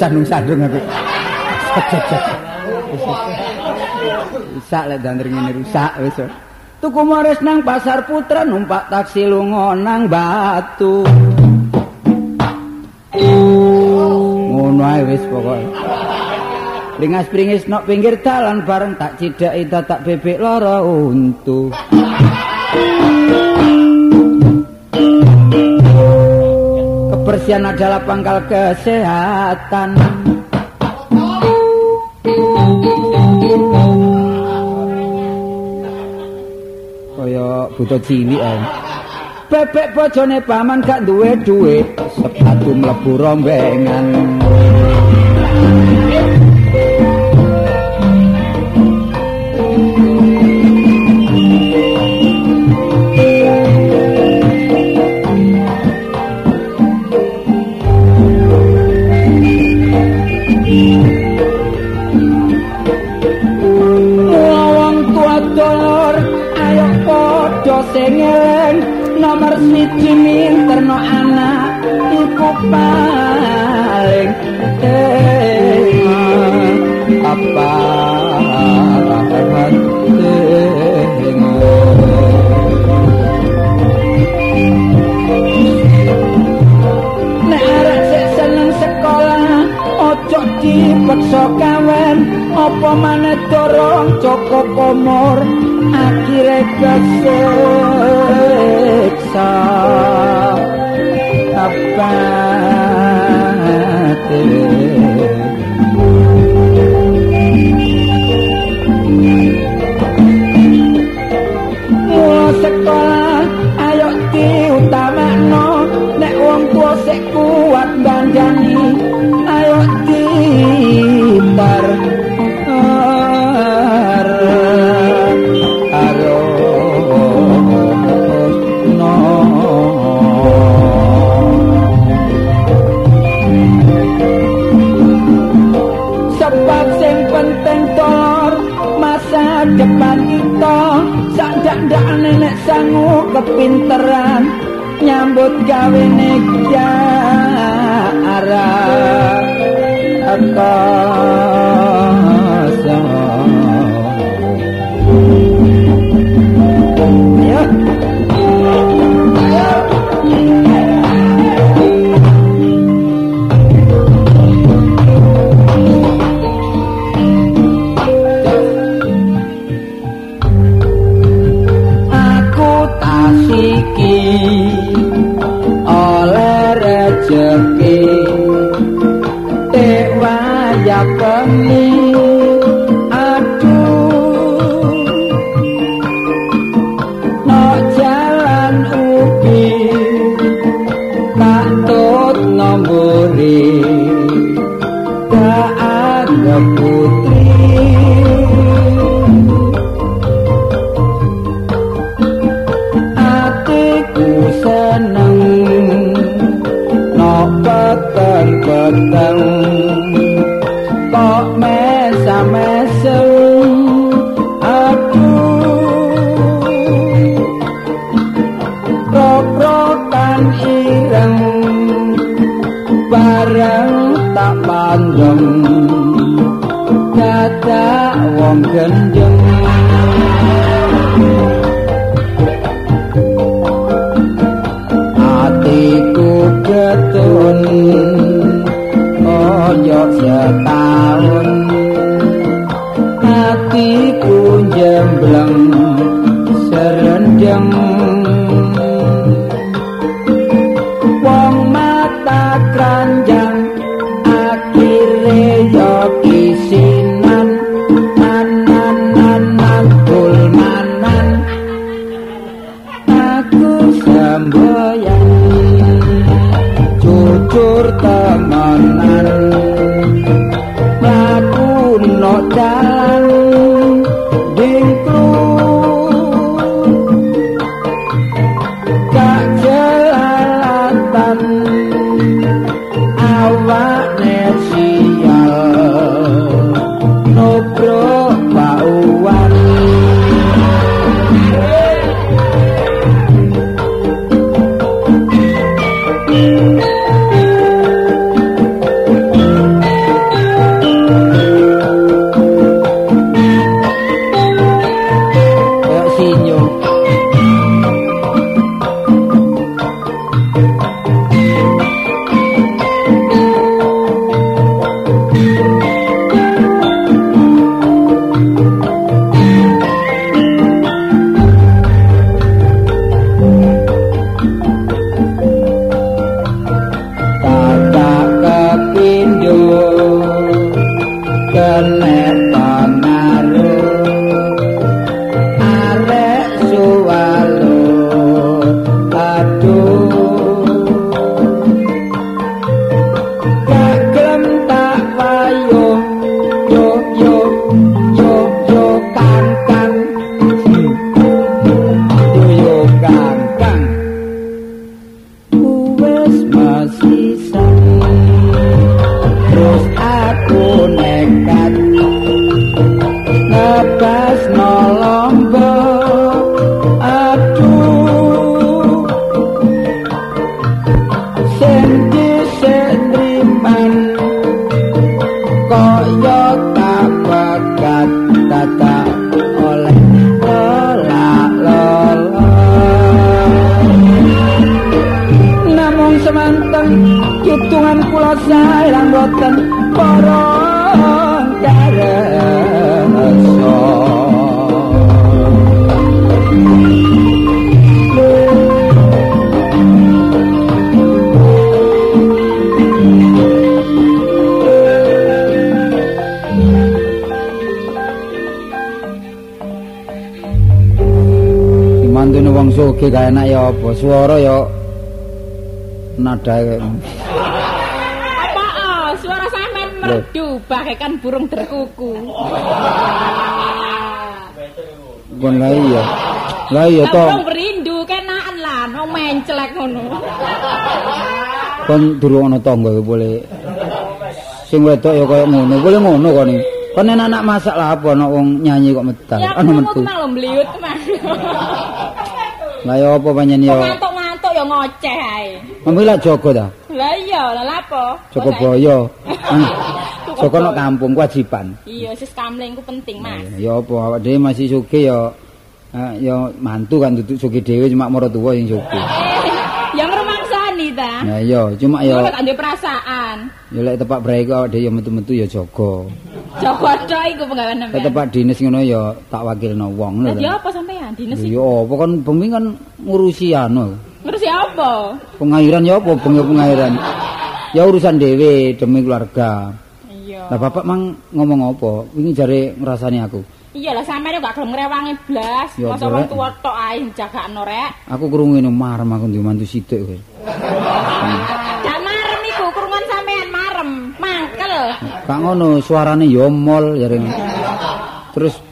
sandung-sandung aku. Rusak lek dandring ngene rusak wis. Tuku maris nang pasar putra numpak taksi lunga nang batu. Wis pokoke. Pringas-pringis nok pinggir dalan bareng tak cidaki tak bebek lara untu. kebersihan adalah pangkal kesehatan. Kaya butuh cilik ae. Bebek bojone paman gak duwe duwe, sepatu mlebu rombengan. Siji minterno anak iku paling dipaksa kawen apa maneh dorong cukup umur akhire kesiksa apa sangu kepinteran nyambut gawe nekya arah apa nadae Apa oh, suara sampean merdu bagaikan burung derkuku. kon lah iya. Lah iya to Burung berindu kenaan lah, no menclek ngono. kon durung ana tangga ya boleh. Sing wedok ya kaya ngono boleh ngono kon iki kon enak anak masak lah apa ana wong nyanyi kok medal Ya kamu metu. mbliut mas. lah ya apa panjen ya ya ngoceh ae. Mami lah jogo ta Lah iya, lah lapo? jogo boyo jogo nang kampung kewajiban Iya, sis kamling ku penting, Mas. ya apa awak dhewe masih sugih ya ya mantu kan duduk sugih dhewe cuma maratuwa sing sugih Eh, yang rumangsani ta. nah iya cuma ya Ora tak perasaan. ya lek tepak braiku awak dhewe ya metu-metu ya jaga Jaga tok iku penggawean sampean. tepak dinas ngono ya tak wakilno wong ngono Dadi lho apa sampean? Dinas Lho, iki. ya apa kan bengi kan ngurusi anu Ngurusi apa? pengairan ya apa bengi pengairan ya urusan dhewe demi keluarga Iya. lah bapak mang ngomong apa wingi jare ngrasani aku Iya lah sampean gak gelem ngrewangi blas. Ya, Masa wong tuwa tok ae jagakno rek. aku krungu ngene marem aku ndek mantu sithik kowe Gak marem iku kurungan sampean marem, mangkel. Kak ngono suarane ya mol ya. Terus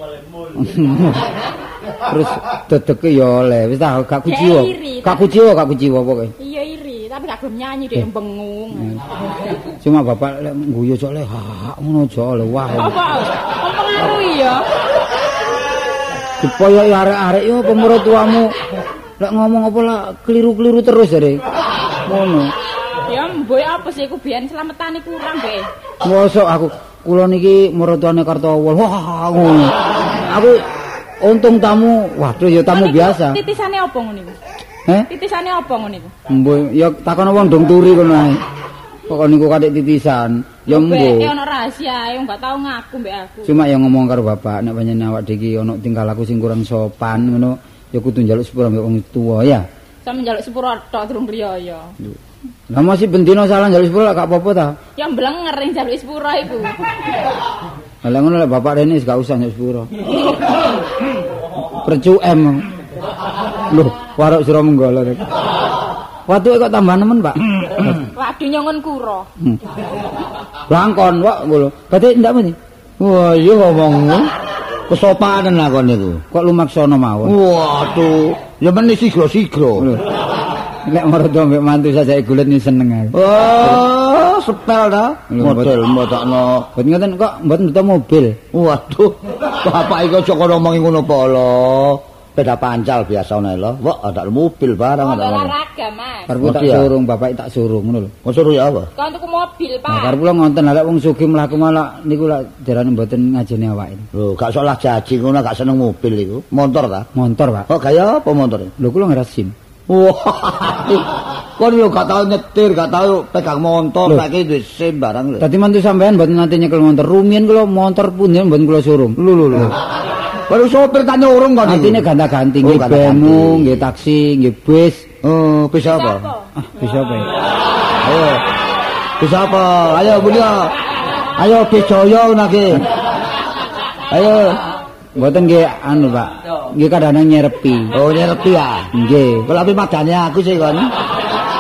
Terus dedeke ya oleh. Wis ta gak kuciwa. Gak tak- kuciwa, gak kuciwa pokoke. Iya iri, tapi gak gelem nyanyi deh bengung. Cuma bapak lek guyu cok le ha ngono aja le wah. Apa? Mempengaruhi ya. Dipoyoki arek-arek yo pemurut tuamu. Lek ngomong apa lah keliru-keliru terus jare. Ngono. Ya mboy apa sih iku biyen selametane kurang be. Mosok aku kula niki maratuane Kartowol. Wah ngono. Aku untung tamu, waduh ya tamu biasa. Titisane apa ngono iku? Heh? Titisane apa ngono iku? Mboh, ya takono wong dong turi kono ae. Kok niku kadek titisan. Ya mboh. eh ono rahasia, yang gak tau ngaku mbek aku. Cuma yang ngomong karo bapak nek panjenengan awak dhewe iki ono tingkah laku sing kurang sopan ngono, ya kudu njaluk sepura mbek wong tuwa ya. Sama njaluk sepuro tok durung riyaya. Lah masih bendino salah njaluk sepura gak apa-apa ta. Ya mblenger ning njaluk sepuro iku. Lah ngono lek bapak rene gak usah njaluk sepura. Percu M. Loh, warok sira menggolo rek. Watu kok tambah nemen, Pak. Waduh nyongon kuro. Hmm. Langkon, Pak, ngono. Berarti ndak mesti. Wah, iya ngomong. Kesopanan lah kon niku. Kok lumaksana mawon. Waduh, ya meni sigro-sigro. Lho. Lek marang mbek mantu saja gulet ni seneng ae. Wah, sepel ta? Model mbotokno. Mboten ngoten kok mboten buta mobil. Waduh, bapak iki aja kono ngomongi ngono po lho. Beda pancal biasa ngene lho. Wah, ada mobil barang ada. ngono. olahraga, Mas. Karepku tak surung, bapak tak surung ngono lho. Mau suruh ya apa? Kan tuku mobil, Nah, Pak. karep kula ngonten lek wong sugih mlaku malah niku lak jarane mboten ngajeni awake. Lho, gak salah jaji ngono gak seneng mobil iku. Motor ta? Montor, Pak. Oh, kaya apa motor? Lho kula ngeras SIM. Wah. Kon lho gak tau nyetir, gak tau pegang motor, Lho. saiki duwe SIM barang lho. Dadi mantu sampean mboten nate nyekel montor. Rumiyin kula montor pundi mboten kula surung. Lho lho lho. Baru sopir tak nyurung kon iki. Artine ganda-ganti Oh, nggih ganda-ganti. bemu, nggih taksi, nggih bis. Oh, bisa apa? Ah, bisa apa? Ayo. Bisa apa? Ayo Bulia. Ayo Bejoyo nake. Ayo. Mboten nggih anu, Pak. Nggih kadang-kadang nyerepi. Oh, nyerepi ya. Nggih. Kalau api madane aku sih kon.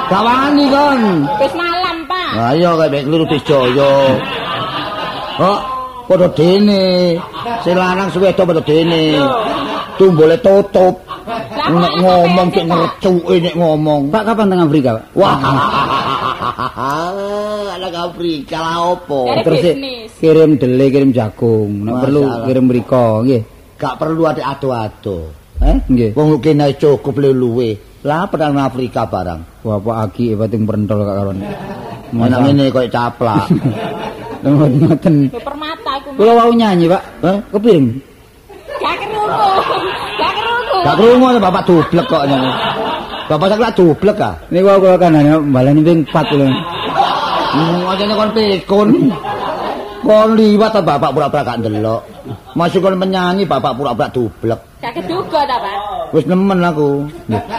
Gak wani kon. Wis malam, Pak. Ayo kayak mek kliru Bejoyo. Oh, padha dene. Sing lanang suwedo padha dene. Tumbole tutup. Nek ngomong cek ngercuke nek ngomong. Pak kapan teng Afrika, Pak? Wah. Anak Afrika lah opo. Terus kirim dele, kirim jagung. Nek perlu kirim mriko, nggih. Gak perlu ada ado-ado. Eh? Nggih. Wong kene cukup luwe. Lah pedang Afrika barang. Wah, Pak Aki bating perentol kak karon. Mana ngene koyo caplak. Ngoten. Lho permata iku. Kula wau nyanyi, Pak. Hah? Kepiring? Gak kerungu. Gak kerungu. Gak krungu bapak dublek kok nyene. Bapak sakla dublek ah. Niku kula kan hanya balani ping 4 lho. Ngajene kon pikun. Kon liwat ta bapak pura-pura gak ndelok. Masuk kon menyanyi bapak pura-pura dublek. Gak keduga ta, Pak? Wis nemen aku.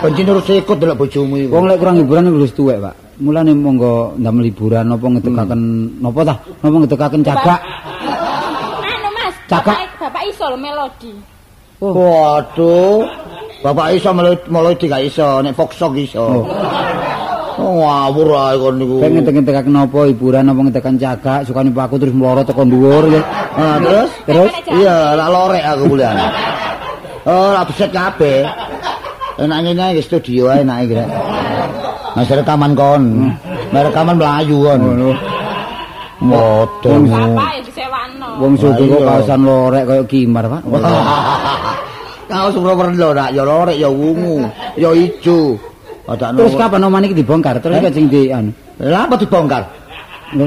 Benci nurut sikut delok bojomu iku. Wong lek kurang hiburan wis tuwek, Pak. Mulane monggo ndamel hiburan napa ngedegaken napa ta? Napa ngedegaken cagak? Anu, Mas. Cakak. Bapak, Bapak iso lho melodi. Oh. Waduh. Bapak iso melodi gak iso, nek foksok iso. Oh, ngawur ae kon niku. Pengen ngedeg-ngedegaken napa hiburan napa ngedegaken cagak, sukane Pak aku terus mloro teko dhuwur ya. Ah, terus? Terus Iya, lak lorek aku bulan. Oh, lak beset kabeh. Enak ngene iki studio ae enak iki. Rek. Mas rekaman kon. Mas rekaman mlayu kon. ngono. Modong. Bapak ya disewakno. Wong sugih kok Iya. kaosan lorek kaya kimar, Pak. Kau sumber perlo nak ya lorek ya wungu, ya ijo. Terus kapan oman iki dibongkar? Terus iki sing di anu. Lah apa dibongkar? Lho.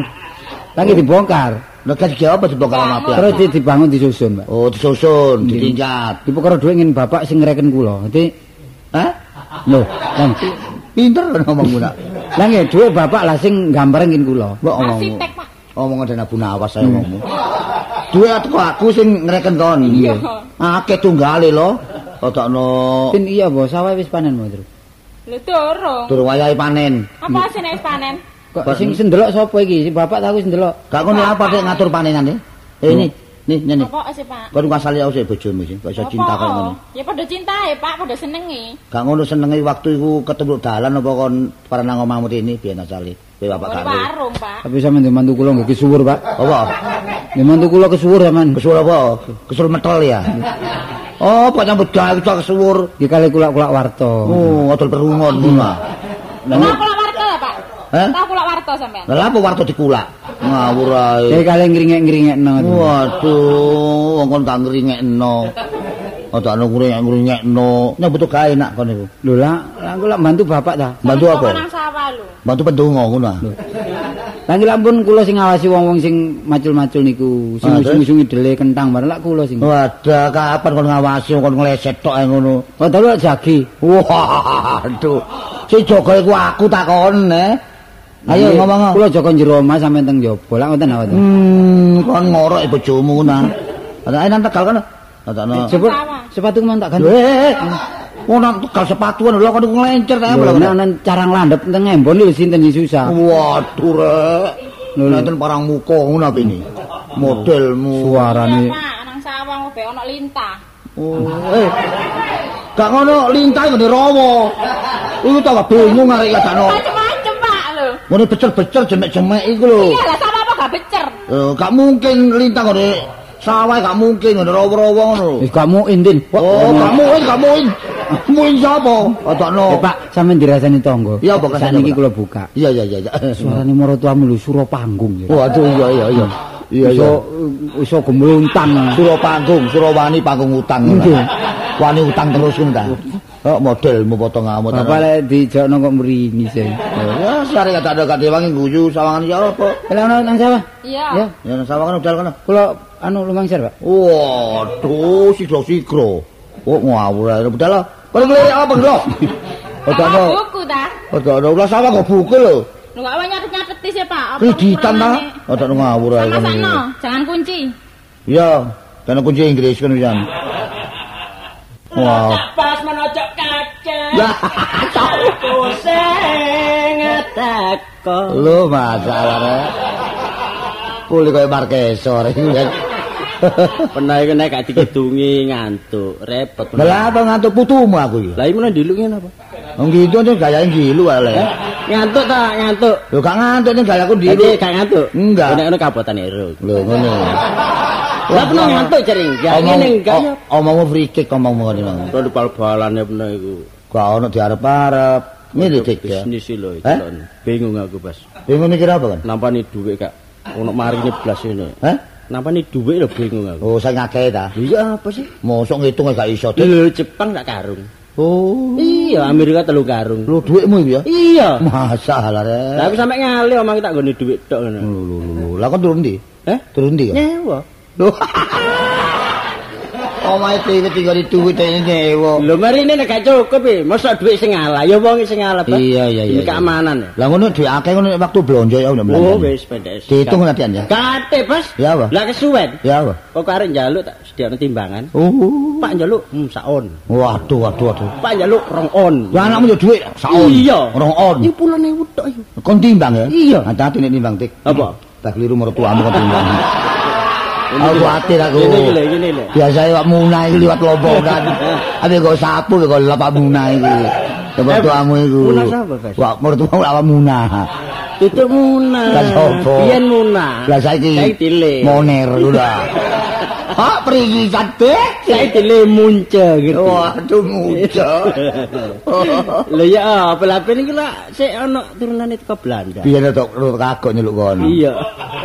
Lagi dibongkar. Lah kan iki apa dibongkar sama apa? Terus di- dibangun disusun, Pak. Oh, disusun, ditinjat. Ibu karo dhuwit ngin bapak sing ngreken kula. Dadi Hah? lho, Lang. Pinter ngomongmu nak. Lah nggih dhuwit bapak lah sing gambar ngin kula. Mbok ngomongmu. Arsitek, Pak. Omong ada nabu nawas saya ngomong. Duwe aku aku sing ngreken kon. Iya. Akeh tunggale lho. Otokno Pin iya, Bos, sawah wis panen, Bos. Lho durung. durung wayahe panen. Apa sing wis panen? Kok sing sendelok sapa iki? Si bapak tak wis ndelok. Gak ngono apa nek ngatur panenan e? Eh ini, nih, nih, nih. Apa sih, Pak? Kon ngasali aku sih bojomu sih, gak iso cinta kaya ngono. Ya padha cintae, Pak, padha senengi. Gak ngono senenge waktu iku ketemu dalan apa kon para nang omahmu ini biyen asale. Kowe bapak ngerti. warung, Pak. Tapi sampean mantu kula nggih kesuwur, Pak. Apa? Nggih mantu kula kesuwur sampean. Kesul apa? Kesul metel ya. Oh, pak nyambut gawe kesuwur. Iki kali kulak-kulak warta. Oh, ngodol perungon ngono. Tahu kula ya? Hah? Tahu kula warta sampean? Lah apa warta dikulak? Ngawur ae. Iki kali ngringek-ngringekno. Waduh, wong kon gak ngringekno. Ora ana ngringek-ngringekno. Nek butuh gawe nak kon niku. Lho lah, lah kula bantu bapak ta. Bantu apa? Nang sawah lho. Bantu pendonga ngono. ah. Lah nggih lampun kula sing ngawasi wong-wong sing macul-macul niku, sing usung-usung dele kentang bareng lak kula sing. Wadah, kapan kon ngawasi kon ngleset tok ae ngono. Oh, dalu jagi. Waduh. Si Joko iku aku takon, eh. Ayo ngomong. Kula Joko njero omah sampean teng jaba. Lah ngoten apa to? Hmm, kon ngorok bojomu. Ada ae nang tegal kan. Ada no. Sepatu sepatu mau tak ganti. Eh, oh nang tegal sepatuan lho kon nglencer ta Lho, lho. nek ana carang landhep teng embon lho sinten sing susah. Waduh rek. Lho. Nonton parang muka ngono apa ini? Modelmu. Suarane nang sawah ngobe ana lintah. Oh, eh. Gak ngono lintah ngene rawa. Iku tak bingung arek kadano. Ngono becer-becer jemek-jemek iku lho. Iya lah sawah apa gak becer? Eh, gak mungkin lintah ngene sawah gak mungkin ngene rawa-rawa ngono. lho. wis gak muin din. Oh, gak mungkin, gak mungkin. Mungkin sapa? Otokno. Eh, Pak, sampean dirasani tangga. Iya, Pak, Saniki Pak. kula buka. Iya, iya, iya. Suarane marotuamu lho suro panggung ya. Waduh, iya, iya, iya. Iya, iya. Iso iso gemluntang. Suro panggung, suro wani panggung utang. Wani utang terus ngono ta. Oh, modelmu potong ngamut. Bapak lek dijakno kok mrini sih. Ya, sare kata ada kate wangi guyu sawangan ya apa? Lah ono nang sawah. Iya. Ya, nang sawangan udal kana. kula anu lumangsir, Pak. Waduh, sikro-sikro. Oh, ngawur ae budal. lah. Kok ngelirik apa? Ora Sawah ono. buku ta? Ora ono ulah sawah kok buku lho. Lho gak wae nyatet-nyateti sih, Pak. Apa Kreditan ta? ono ngawur ae jangan kunci. Iya, dan kunci Inggris kan pisan. Wow. pas menojok kaca Lah, pusing teko lu masalah rek. Kuli koyo Markesor iki kan. pernah iku nek gak dikidungi ngantuk repot Lah apa ngantuk putumu aku iki? lah iki meneh diluk ngene apa Wong gitu tuh gayane gilu ale. ngantuk ta ngantuk Lho gak ngantuk nih gayaku Jadi dilu. gak ngantuk Enggak. nek ngono kabotan ero Lho ngono. Lah pernah ngantuk jering ya ngene enggak ya Omongmu free kick omongmu ngene mang. Kalau bal-balane pernah iku Gak ono diarep-arep. Ngiritik ya. bisnis lho Eh? itu bingung aku pas Bingung mikir apa kan? nampani dhuwit kak ono marine blas ini Hah? nampani dhuwit lho bingung aku Oh, saya ngakei ta. iya apa sih Mosok ngitung gak iso. Dik. lho Jepang gak karung Oh. iya Amerika telu karung Lho duitmu ya? iya Masalah Lah rek. aku sampe ngali omong tak nggone dhuwit tok ngono. Lho lho lho. Lah kon turun ndi? Eh? Turun ndi kan? Nyewa. Omahe dhewe tinggal duit dene nyewa. Lho marine nek gak cukup e, mosok dhuwit sing ngalah. Ya wong sing Pak. Iya iya iya. Ini keamanan. Lah ngono dhuwit akeh ngono waktu blonjo ya udah Oh, wis pendek. Dihitung nantian ya. Kate, Bos. Ya apa? Lah kesuwen. Ya apa? Kok arek njaluk tak sediakno timbangan. Oh. Pak njaluk hmm saon. Waduh waduh waduh. Pak njaluk rong on. Lah anakmu yo dhuwit saon. Iya. Rong on. Iki pulane wuthuk iki. Kon timbang ya? Iya. Hati-hati nek timbang tik. Apa? Tak keliru mertuamu kon timbang. Aku khawatir aku. Gini gini gini lho. Biasa wak munah iki liwat lobo kan. Abi kok sapu kok lapak munah iki. Coba Eh, tuamu iku. munah sapa, Bas? Wak mertuamu lapak munah. Tutuk munah. Lah sapa? Biyen munah. Lah saiki Saiki tilik. moner udah. Hak perigi cantik. Saiki tilik munce gitu. Waduh muja. Lho ya apa lapen iki lah sik ana turunane teko Belanda. Biyen tok ro kagok nyeluk kono. Iya.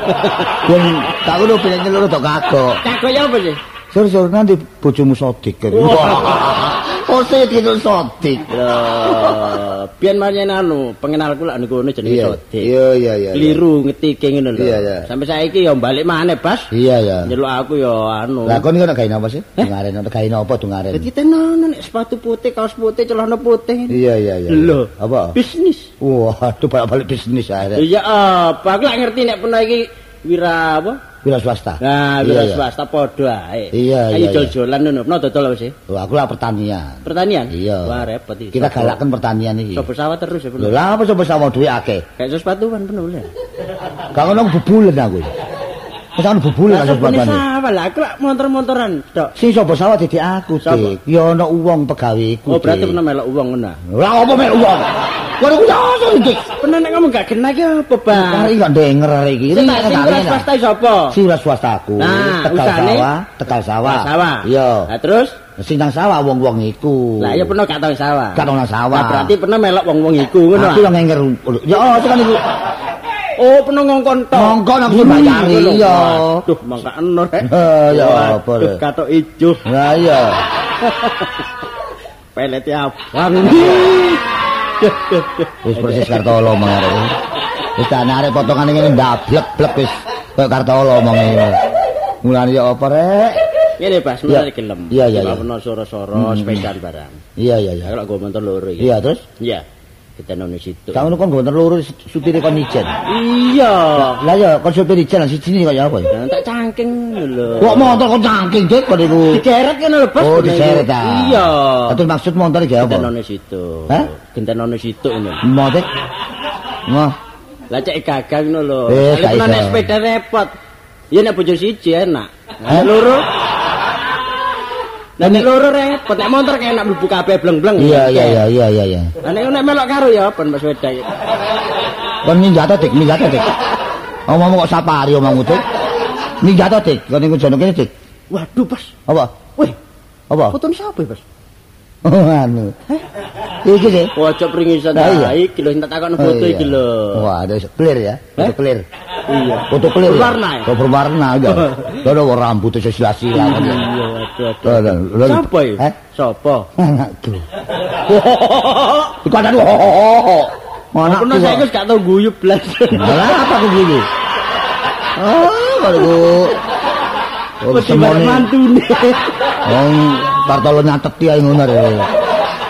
Biyen tak ngono biyen nyeluk tok kagok. Kagok ya apa sih? Sur-sur nanti bojomu sodik. Oh, sik itu sodik. Lah, biyen marien anu, pengenalku lak niku ngono jenenge Iya. Sodik. Iya iya iya. Keliru ngetike ngono lho. Iya, iya. Sampai saiki ya balik maneh, Bas. Iya ya. Nyeluk aku ya anu. Lah kon nek gawe apa sih? Dungaren nek gawe apa dungaren? Dadi tenan nek sepatu putih, kaos putih, celana putih. Iya iya iya. Lho. Apa? Bisnis. Waduh balik-balik bisnis akhirnya. Iya apa? Aku lak ngerti nek pernah iki wira apa? Wira swasta. Nah, wira iya. swasta padha ae. Iya, Ayo iya, iya. jol-jolan ngono. Pernah dodol sih? Wah, aku lah pertanian. Pertanian? Iya. Wah, repot iki. Kita galakkan pertanian iki. Sopo sawah terus ya, Lho lah apa coba sama duit akeh? Kayak sepatuan bener ya. Gak ngono bubulen aku. Wis ana Lah kan sopo sebabane. sawah lah, aku lak motor-motoran tok. Sing sapa sawah dadi aku? Dik. Ya ana uwong pegaweku. Oh, berarti Dik. pernah melok uang ngono. Lah apa mek uwong? Waduh ku nyosor iki. Pernah nek kamu gak kena ki apa, Bang? Kari gak denger arek iki. Sing tak swasta sapa? Si swasta aku. Tegal sawah, tegal sawah. Sawah. Iya. Nah, terus Sing nang sawah wong-wong iku. lah ya pernah gak tau sawah. Gak tau nang sawah. Lah berarti pernah melok wong-wong iku ngono. Aku ah? yang ngenger. Ya oh, tekan iku. Oh, pernah ngongkon tok. Ngongkon aku sing bayari, ngono. iya. Waduh, mangka eno rek. Ya apa, Rek? katok ijo. Lah iya. Pelete abang. Wis persis kartolo mangare. Wis tak narik potongane ngene ndablek-blek wis koyo kartolo omong. Mulane ya apa rek? Ngene Bas, Iya. menawa gelem. Iya, iya, iya. Ono soro-soro sepedaan barang. Iya iya iya. Ya kalau gue motor loro iki. Iya terus Iya. Kita nono situ. Kang kon nggon loro supire kon ijen. Iya. Lah ya kon supir ijen lan siji kaya apa ya? Nah, tak cangking lho. Kok motor kon cangking dik kon iku. digeret kan lho, Bos. Oh diseret ta. Iya. Terus maksud motor iki apa? Kita nono situ. Hah? Kita nono situ ini. Dik. Mau. Lah cek gagang ngono lho. Eh, iso. naik sepeda repot. Ya nek bojo siji enak. Nek loro Lah nek loro repot, nek motor enak mlebu kabeh bleng-bleng. Iya iya iya iya iya iya. Lah nek nek melok karo ya ben Mas sepeda. iki. Kon minggat dik, minggat dik. Omongmu kok sapari omongmu dik. Minggat dik, kon iku jono kene dik. Waduh, Bos. Apa? Wih, Apa? foto sapa, Bos? Oh, anu. Iki sih. Ojo pringisan iya. Iki lho tak takon Oh, foto iki lho. Wah, ada clear ya. Foto Eh? clear. Iya. Foto clear. Berwarna ya? Oh, berwarna ya. Lho lho rambut itu sila-sila. Iya, waduh, Lho, waduh. lho, lho. Sapa iki? Eh? Sapa? Anakku. Iku ho. Anakku. Aku saya wis gak tau guyu blas. Lah apa aku gini? Oh, kalau Oh, Wis dibalik semone. mantune. Wong kartolo nyateti ae ngono rek.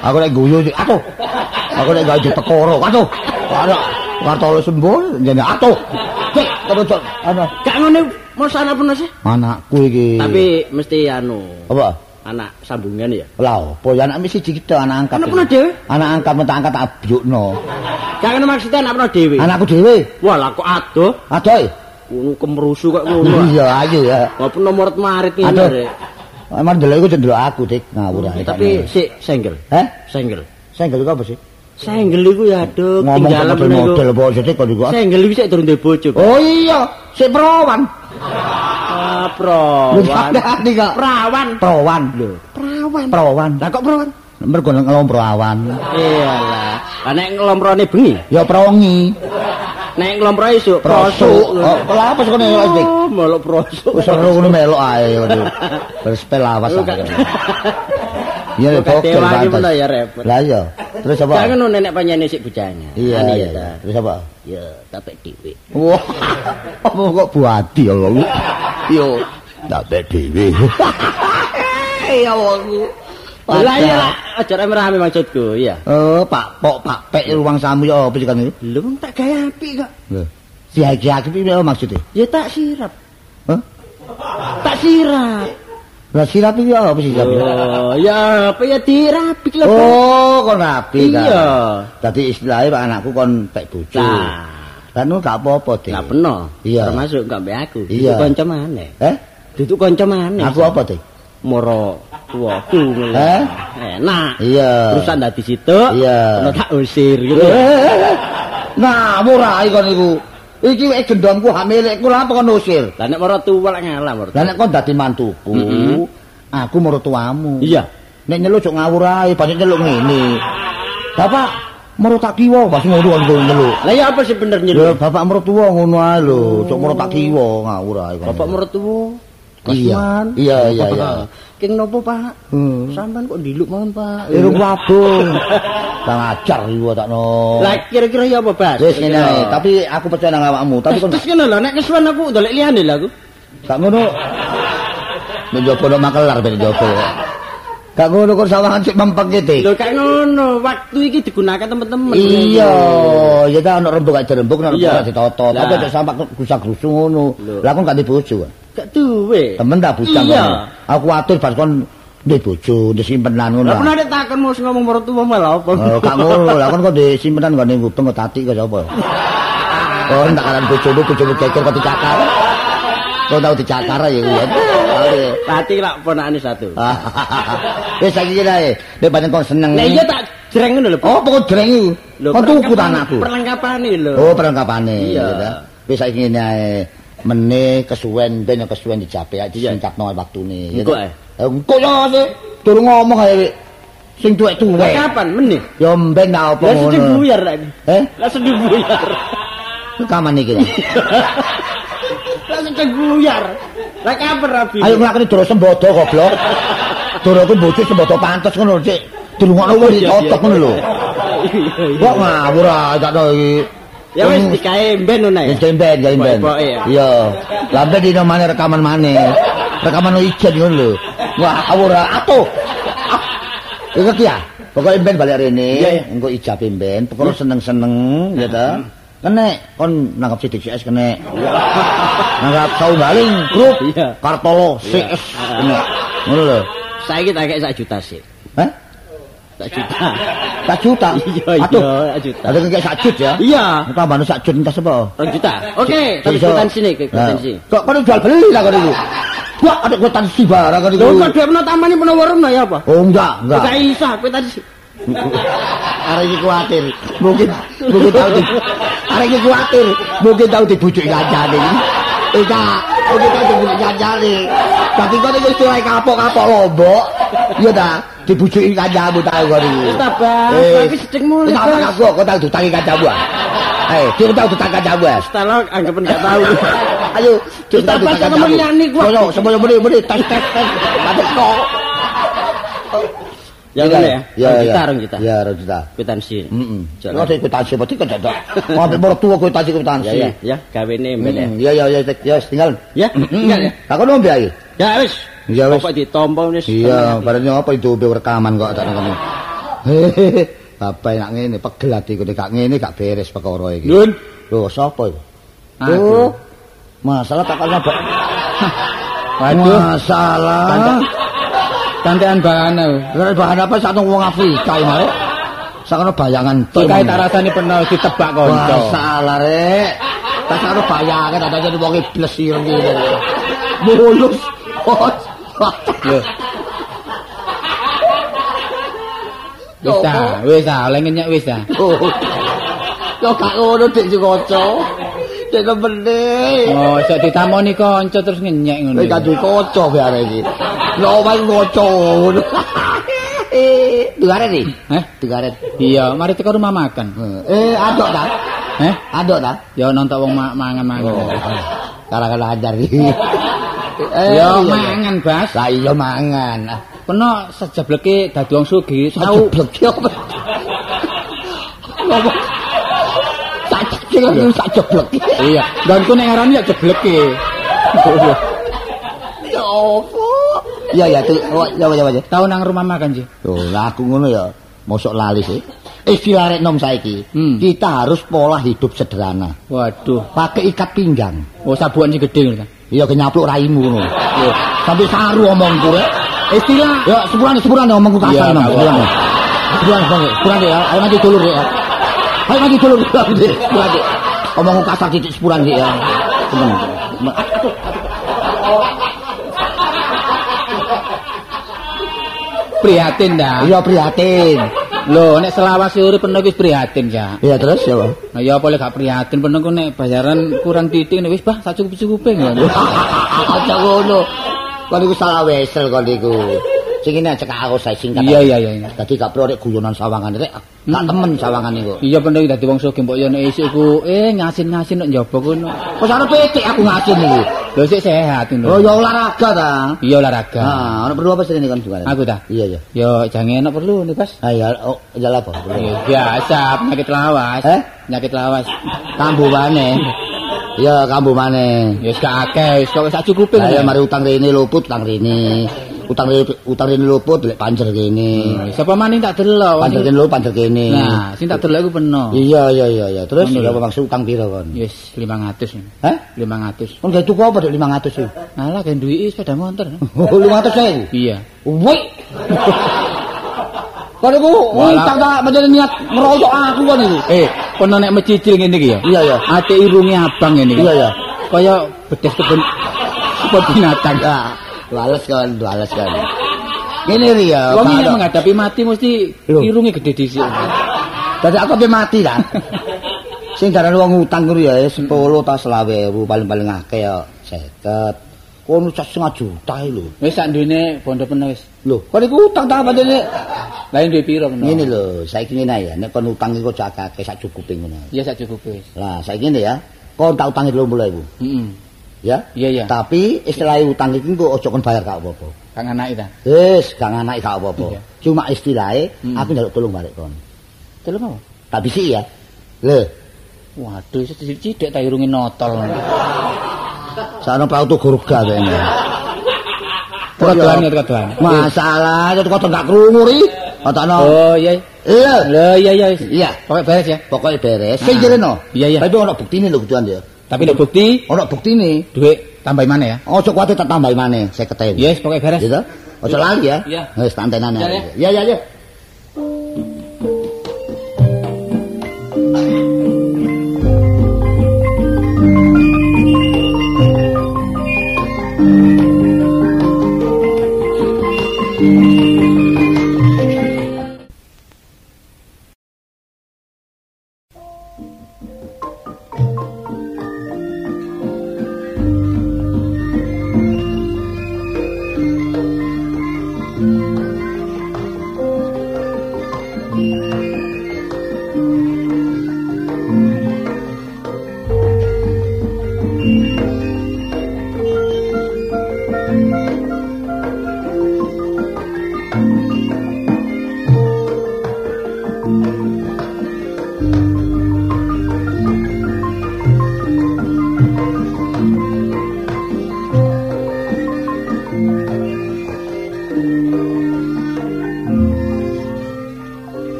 Aku nek guyu atuh. Aku nek gawe ditekoro, atuh. Ada kartolo sembul jane atuh. Cek terus ana Gak ngene mos anak pun sih. anakku iki. Tapi mesti anu, apa? anak sambungan ya. Lah, apa ya anak mesti siji kita anak angkat. Anak pun dhewe. Anak angkat mentak angkat tak abyukno. Gak ngene maksudnya anak pun dhewe. Anakku dhewe. Wah, lah kok adoh. Adoh. Ngono kemrusu kok ngono. Iya, ayo ya. Walaupun nomor marit ini. Rek. Emang delok iku cendelok aku, Dik. Ngawur ae. Tapi si single. Heh? Single. Senggel iku apa sih? Single iku ya aduh tinggalan model meneh model apa sih kok iku? Single iku sik durung duwe bojo. Oh iya, sik perawan. Ah, perawan. kok. Perawan. Perawan lho. Perawan. Perawan. Lah kok perawan? Mergo ngelompro awan. Iyalah. Lah nek ngelomprone bengi, Ya prawengi. nek ngelompro esuk Prosuk. Oh, lha apa sik ngono Dik? Oh, melok prosuk. Wis ora ngono melok ae Lu ae. gak- Iya Lu bokeh dewa iki pun ya repot. Lah iya. Terus apa? Gak ngono nenek panjane sik bojane. Iya iya. Terus apa? Ya, tapek dhewe. Wah. Apa kok buati ya Allah. Yo, tak dhewe. ya wongku. Lah iya lah, aja rame-rame maksudku, iya. Oh, Pak Pok, Pak Pek ruang samu ya apa sih kan itu? Lho wong tak gawe apik kok. Lho. Si Haji Hakim ini apa maksudnya? Ya tak sirap. Hah? Tak sirap. Lah sirap iki apa sih sirap? Oh, ya apa ya dirapik lah. Oh, kon rapi kan. Iya. Dadi istilahnya Pak anakku kon pek bojo. Nah, Kan gak apa-apa, Dik. gak peno. Termasuk gak mbek aku. Iya. Kanca maneh. Eh? Dudu kanca maneh. Aku apa, Dik? Moro tuaku ngono. Eh? Enak. Iya. Terusan dadi situ. Iya. Ono tak usir gitu. Eh, Nah, murah kon iku. Iki wek gendongku hamilku lha apa kon usir? Lah nek moro tuwa lek ngalah moro. Lah nek kon dadi mantuku, Mm-mm. aku mertuamu. Iya. Nek nyeluk cok ngawur ae, banyak nyeluk ngene. Bapak merut tak kiwa, pas ngono kon nyeluk. Lah ya apa sih bener nyeluk? bapak mertua ngono ae lho, cok merut tak kiwa ngawur ae. Bapak mertua. Iya. Iya, iya, iya. King nopo, Pak? Hmm. Sampean kok diluk mawon, Pak? Irung wabung. Kang ajar iku takno. Lah kira-kira ya apa, Bas? Wis ngene ae, tapi aku percaya nang awakmu, tapi kon Terus ngono lho, nek kesuwen aku ndolek liyane lho aku. gak ngono. Nek jopo makelar ben jopo. Gak ngono kon sawangan sik mempeng iki. Lho kak ngono, waktu iki digunakan teman-teman. Iya, ya ta ono rembug gak rembug Iya. ora ditoto. Tapi aja sampak gusak-gusu ngono. Lah kon gak di bojo. Gak duwe. Temen tak bujang Iya. Aku atur pas kon di bojo, di simpenan ngono. Lah pernah nek takon mau ngomong mertua malah apa? Oh, gak ngono. Lah kon kok di simpenan gak ning kok tati kok sapa? Oh, ndak karan bojomu bojomu geger kok dicakar. Kok tau dicakar ya kuwi. Tati lak ponakane satu. Wis saiki kira ae. Nek pancen kon seneng. Lah iya tak jreng ngono lho. Oh, pokok dreng iku. Lho, Kon tuku tanahku. Perlengkapane lho. Oh, perlengkapane. Iya. ya ta. Wis saiki ngene ae. Meneh kesuwen ben kesuwen dijape ae Iya. disingkatno waktune. ya Engko ta. ae. Eh, Engko yo sih. Durung ngomong ae. Sing tuwek-tuwek. Lah kapan meneh? Yo mben ta apa Lah sedih ngono. buyar lek. Eh, Lah sedih buyar. kapan iki? ta? Lah sedih buyar. Lah kapan rabi? Ayo nglakoni doro sembodo goblok. Doro ku bojo sembodo pantes ngono sik. Dirungokno Oh, wis iya. ngono lho. Iya. Kok ngawur ae takno iki. Ya wis dikae ben ngono ya. Wis ben, ya ben. Ya. Iya. Lambe dino maneh rekaman maneh. Rekaman ijen ngono lho. Wah, ngawur ae. Atuh. Ah. Iku ki ya. Pokoke ben balik rene, engko ijabe ben, pokoke seneng-seneng ya ta. Kenek kon nangkap sidik CS kenek. Nangkap saubaling grup Iya. Kartolo CS kenek. Ngono lho. Saiki tak kek sak juta sih. Hah? Sak juta. Sak juta. Iya, iya, sak juta. Ada kayak sak jut ya. Iya. Tambahno sak jut entas apa? Rong juta. Oke, Tak di iso. kwitansi nih, ke. Nah, Kok kono jual beli lah kono iku. Wah, ada kwitansi barang kono iku. Lho kok dhewe tamane peno warung ya apa? Oh, enggak, enggak. Gak iso kwitansi. Arek iki kuwatir. Mungkin mungkin tahu di Arek iki kuwatir. Mungkin tahu dibujuk kancane iki. Ika, mungkin tahu dibujuk kancane. Tapi kok iki istilah kapok-kapok lombok. Iya ta, dibujuki kancamu tahu kono iki. Wis ta, Bas. Eh, Lagi sedeng mulai, Sama Bas. aku, kau tahu dutangi kancamu. ah? Eh, dia tahu dutangi kancamu. ah? Setelah anggapan gak tahu. Ayo, Wis ta, Bas, kok liyane gua. Yo, semuanya beri, beri, tes, tes, tes. Mati kok. Ya ngono ya. Ya, Rong ya. juta, rong juta. Ya, rong juta. Kwitansi. Heeh. Jalan. Kok kwitansi berarti kan dadak. Ngambil mertua kwitansi kwitansi. Ya ya, ya gawene mbel ya. Ya, ya, ya, tinggal. Ya, tinggal ya. Aku nombe ae. Ya wis. Ya, wis. Pokok ditompo wis. Iya, barangnya apa itu rekaman kok tak. Hehehe. Bapak nak ngene pegel atiku nek gak ngene gak beres perkara iki. Nun. Lho, sapa iku? Aku. Oh, masalah tak Pak. Waduh. Masalah. Kantean bahan aku. Kira bahan apa sak wong Afrika iki mare. Sakno bayangan tok. Cikai tak rasani peno ditebak kanca. Masalah rek. Tak sakno bayangan ada jadi wong iblis ireng iki. Mulus. Lho. Wis ta, wis ta, oleh ngenyek wis ta. Yo gak ngono dik sing Dik temene. Oh, sok ditamoni kanca terus ngenyek ngono. Wis gak duwe kanca biar iki. Lho wae ngono. Eh, digare iki. Heh? Digare. Iya, mari teko rumah makan. Eh, adok ta? Heh? Adok ta? Ya nonton wong ma- mangan-mangan. Kala-kala ajar iki. Eh, Ya mangan, Bas. Lah iya mangan. Peno sejebleke dadi wong sugih, ya apa? Ngomong. Sajeblek itu sajeblek. Iya, nggonku nek ngarani ya jebleke. Ya apa? Iya ya, tu- oh, ya ya ya. Tahu nang rumah makan sih. Tuh, lah aku ngono ya. Mosok lali sih. Istilah rek nom saiki. Hmm. Kita harus pola hidup sederhana. Waduh. Pakai ikat pinggang. Oh sabuan gede ngono. Iya kenyapluk raimu ngono. Iya. Sampai saru omongku rek. Istilah Ya sebulan sebulan omongku kasar Iya. Sebulan. Sebulan. Sebulan ya. Ayo mati dulur ya. Ayo mati dulur. Omongku kasar titik sebulan ya. Temen. prihatin dah. Iya prihatin. Lho, nek selawas urip penuh wis prihatin ya. Iya terus ya. Bang? Nah, ya apa lek gak prihatin penuh ku nek bayaran kurang titik nek wis bah sak cukup-cukupe ngono. Aja ngono. Kon iku salah wesel kon iku. Sing ini cekak aku saya singkat. Iya iya iya. Dadi gak perlu rek guyonan sawangan rek. Tak temen sawangan iku. Iya penuh dadi wong sugih mbok yo nek isuk ku eh ngasin-ngasin nek njaba kono. Wis ana petik aku ngasin iki. Lho sik sehat ngono. Oh ya olahraga ta. Iya olahraga. Nah, ana perlu apa sih kan juga? Aku ta. Iya iya. Yo jangan enak perlu nih, Bas. Ah ya, oh, jalan apa? Biasa penyakit lawas. Eh? Penyakit lawas. Kambu maneh. Iya, kambu maneh. Ya wis gak akeh, wis kok sak cukupe. Lah ya mari utang rene luput, utang rene. Utang rene luput lek panjer kene. Sapa maning tak delok. Panjer kene luput, panjer kene. Nah, sing tak delok iku penuh. Iya iya iya iya. Terus lho. maksud utang piro kon? Wis 500. Hah? 500. Kon gawe tuku apa Dek 500 iki? Alah kan duwiki sepeda motor. Oh, 500 saya. Iya. Woi. Kon iku utang tak pancen niat ngeroyok aku kon iku. Eh, kono nek mecicil ngene iki ya. Iya iya. Ate irunge abang ngene iki. Iya iya. Kaya bedes kebun kebun binatang. Ya, wales kan, wales kan. Ngene ri ya. Wong nek Dok. menghadapi mati mesti irunge gede dhisik. Dadi aku pe mati ta. Sing darane wong utang kuwi ya 10 ta 20.000 paling-paling akeh ya 50. Kono cak setengah juta lho. Wis sak ndene bondo penuh wis. Lho, kon iku utang ta pancene. Lain duwe piro penuh? Ngene lho, saiki ngene ya, nek kon utang iku cak akeh sak cukupe ngono. Iya sak cukupe. Lah, saiki ngene ya. Kon tak utangi 30.000. Heeh. Ya. Iya iya. Tapi istilah utang iki engko aja kon bayar gak apa-apa. Kang anake ta. Wis, gak nganaki gak apa-apa. Iya. Cuma istilahnya Hmm. aku njaluk tolong balik kon. Tolong apa? Tak bisi ya. Lho, Waduh, sithik ta irunge notol. sana prautu gurga kene. Ya kebetulan. Masalah, itu kok gak krungu ri. Katano. Oh iya. Iya. Lho iya iya. Iya. Pokoknya beres ya. Pokoknya beres. Sing Ah. jereno. Iya, iya. Tapi ono buktine lho kuduan ya. Tapi nek bukti Ono buktine. duit tambahin mana ya? Ojo kuwate tak tambahi maneh 50.000. Yes, pokoknya beres. Gitu. Ojo lali ya. Wis Iya, ya. Iya, iya, iya.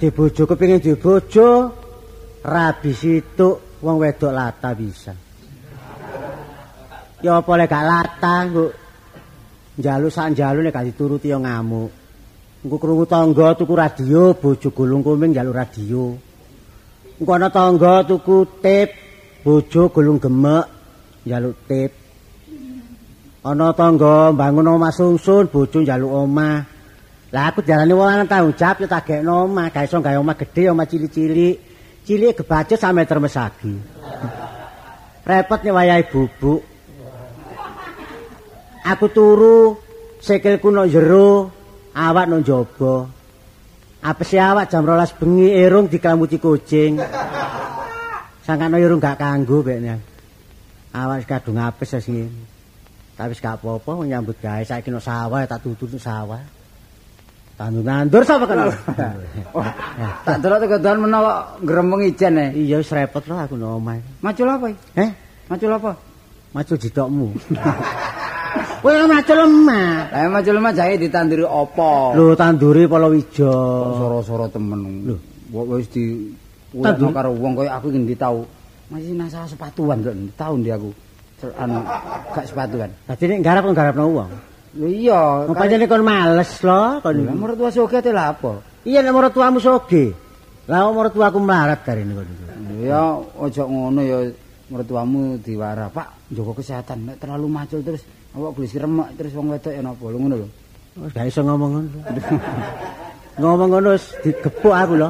Kadi bojo kepengin duwe bojo, rabi situk wong wedok lata bisa. Ya apa lek gak lata engko njaluk sak njaluk nek gak dituruti ya ngamuk. Engko krungu tangga tuku radio, bojo gulung kuming njaluk radio. Engko ana tangga tuku tip, bojo gulung gemek njaluk tip. Ana tangga bangun omah sungsun, bojo njaluk omah. Lah aku diarani wong lanang tanggung jawab ya tak gekno omah, gak iso gawe omah gedhe omah cilik-cilik. Cilik kebacut sak meter. Repot nek wayahe bubuk. Aku turu sikilku nang jero, awak nang jaba. Apese awak jam 12 bengi irung dikamuti kucing. Sangkano irung gak kanggo bekne. Awak kadung apes wis ngene. Tapi gak apa-apa nyambut gawe saiki nang sawah tak nang sawah. Tandur nandur sapa kan? Tak delok teko dalan menawa gremeng ijen e. Iya wis repot lho aku nang omah. Macul apa? iki? Heh, Macul apa? macul jitokmu. Kowe macul lemah. Lah macul mah jahe ditanduri apa? Lho tanduri palawija. Soro-soro temen. Lho. Wis di Tandur? Tandur karo wong kaya aku iki ndi tau. Masih nasa sepatuan kok tau ndi aku. Anu gak sepatuan. Dadi nek garap kok garapno wong. Iya, pancene kon males lho kon. Lah mertua soge te lah apa? Iya nek maratuamu soge. Lah wong maratuaku melarat darene kon. Ya ojo ngono ya mertuamu diwara, Pak, jaga kesehatan. Nek terlalu macul terus awak gelis remek terus wong wedok ya napa ngono lho. Wis gak iso ngomong ngono. ngomong ngono digepuk aku lho.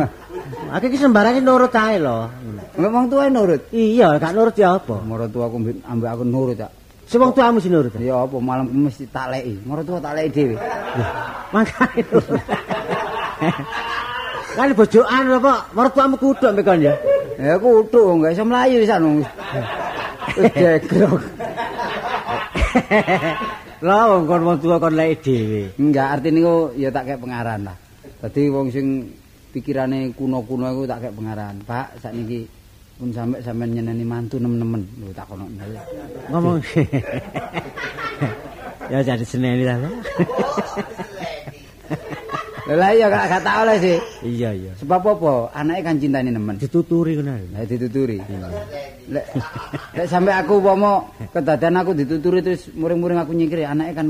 Aku iki sembarang nurut ae lho. Wong tuwa nurut. Iya, gak nurut ya apa? Mertuaku ambek aku nurut tak. Si wong tuamu sing nurut. Ya apa malam kemis tak leki. Mertua tak leki dhewe. Makane. Kan bojokan lho, Pak. Mertuamu kudu ambek kon ya. Ya kudu gak iso mlayu. Wis degrok. Lah wong kon wong tua kon lek dhewe. Enggak, artine ku ya tak kek pengaran lah. Dadi wong sing pikirane kuno-kuno iku tak kek pengaran. Pak, sakniki pun sampe sampean nyeneni mantu nemen-nemen. Lho tak kono. Ngomong. ya jadi seneni ta. Lah iya gak gak oleh sih. Iya, iya. Sebab apa? Anake kan cintani nemen. Dituturi ngono. Lah dituturi. Lek lek sampe aku umpama kedadean aku dituturi terus muring-muring aku nyingkir anake kan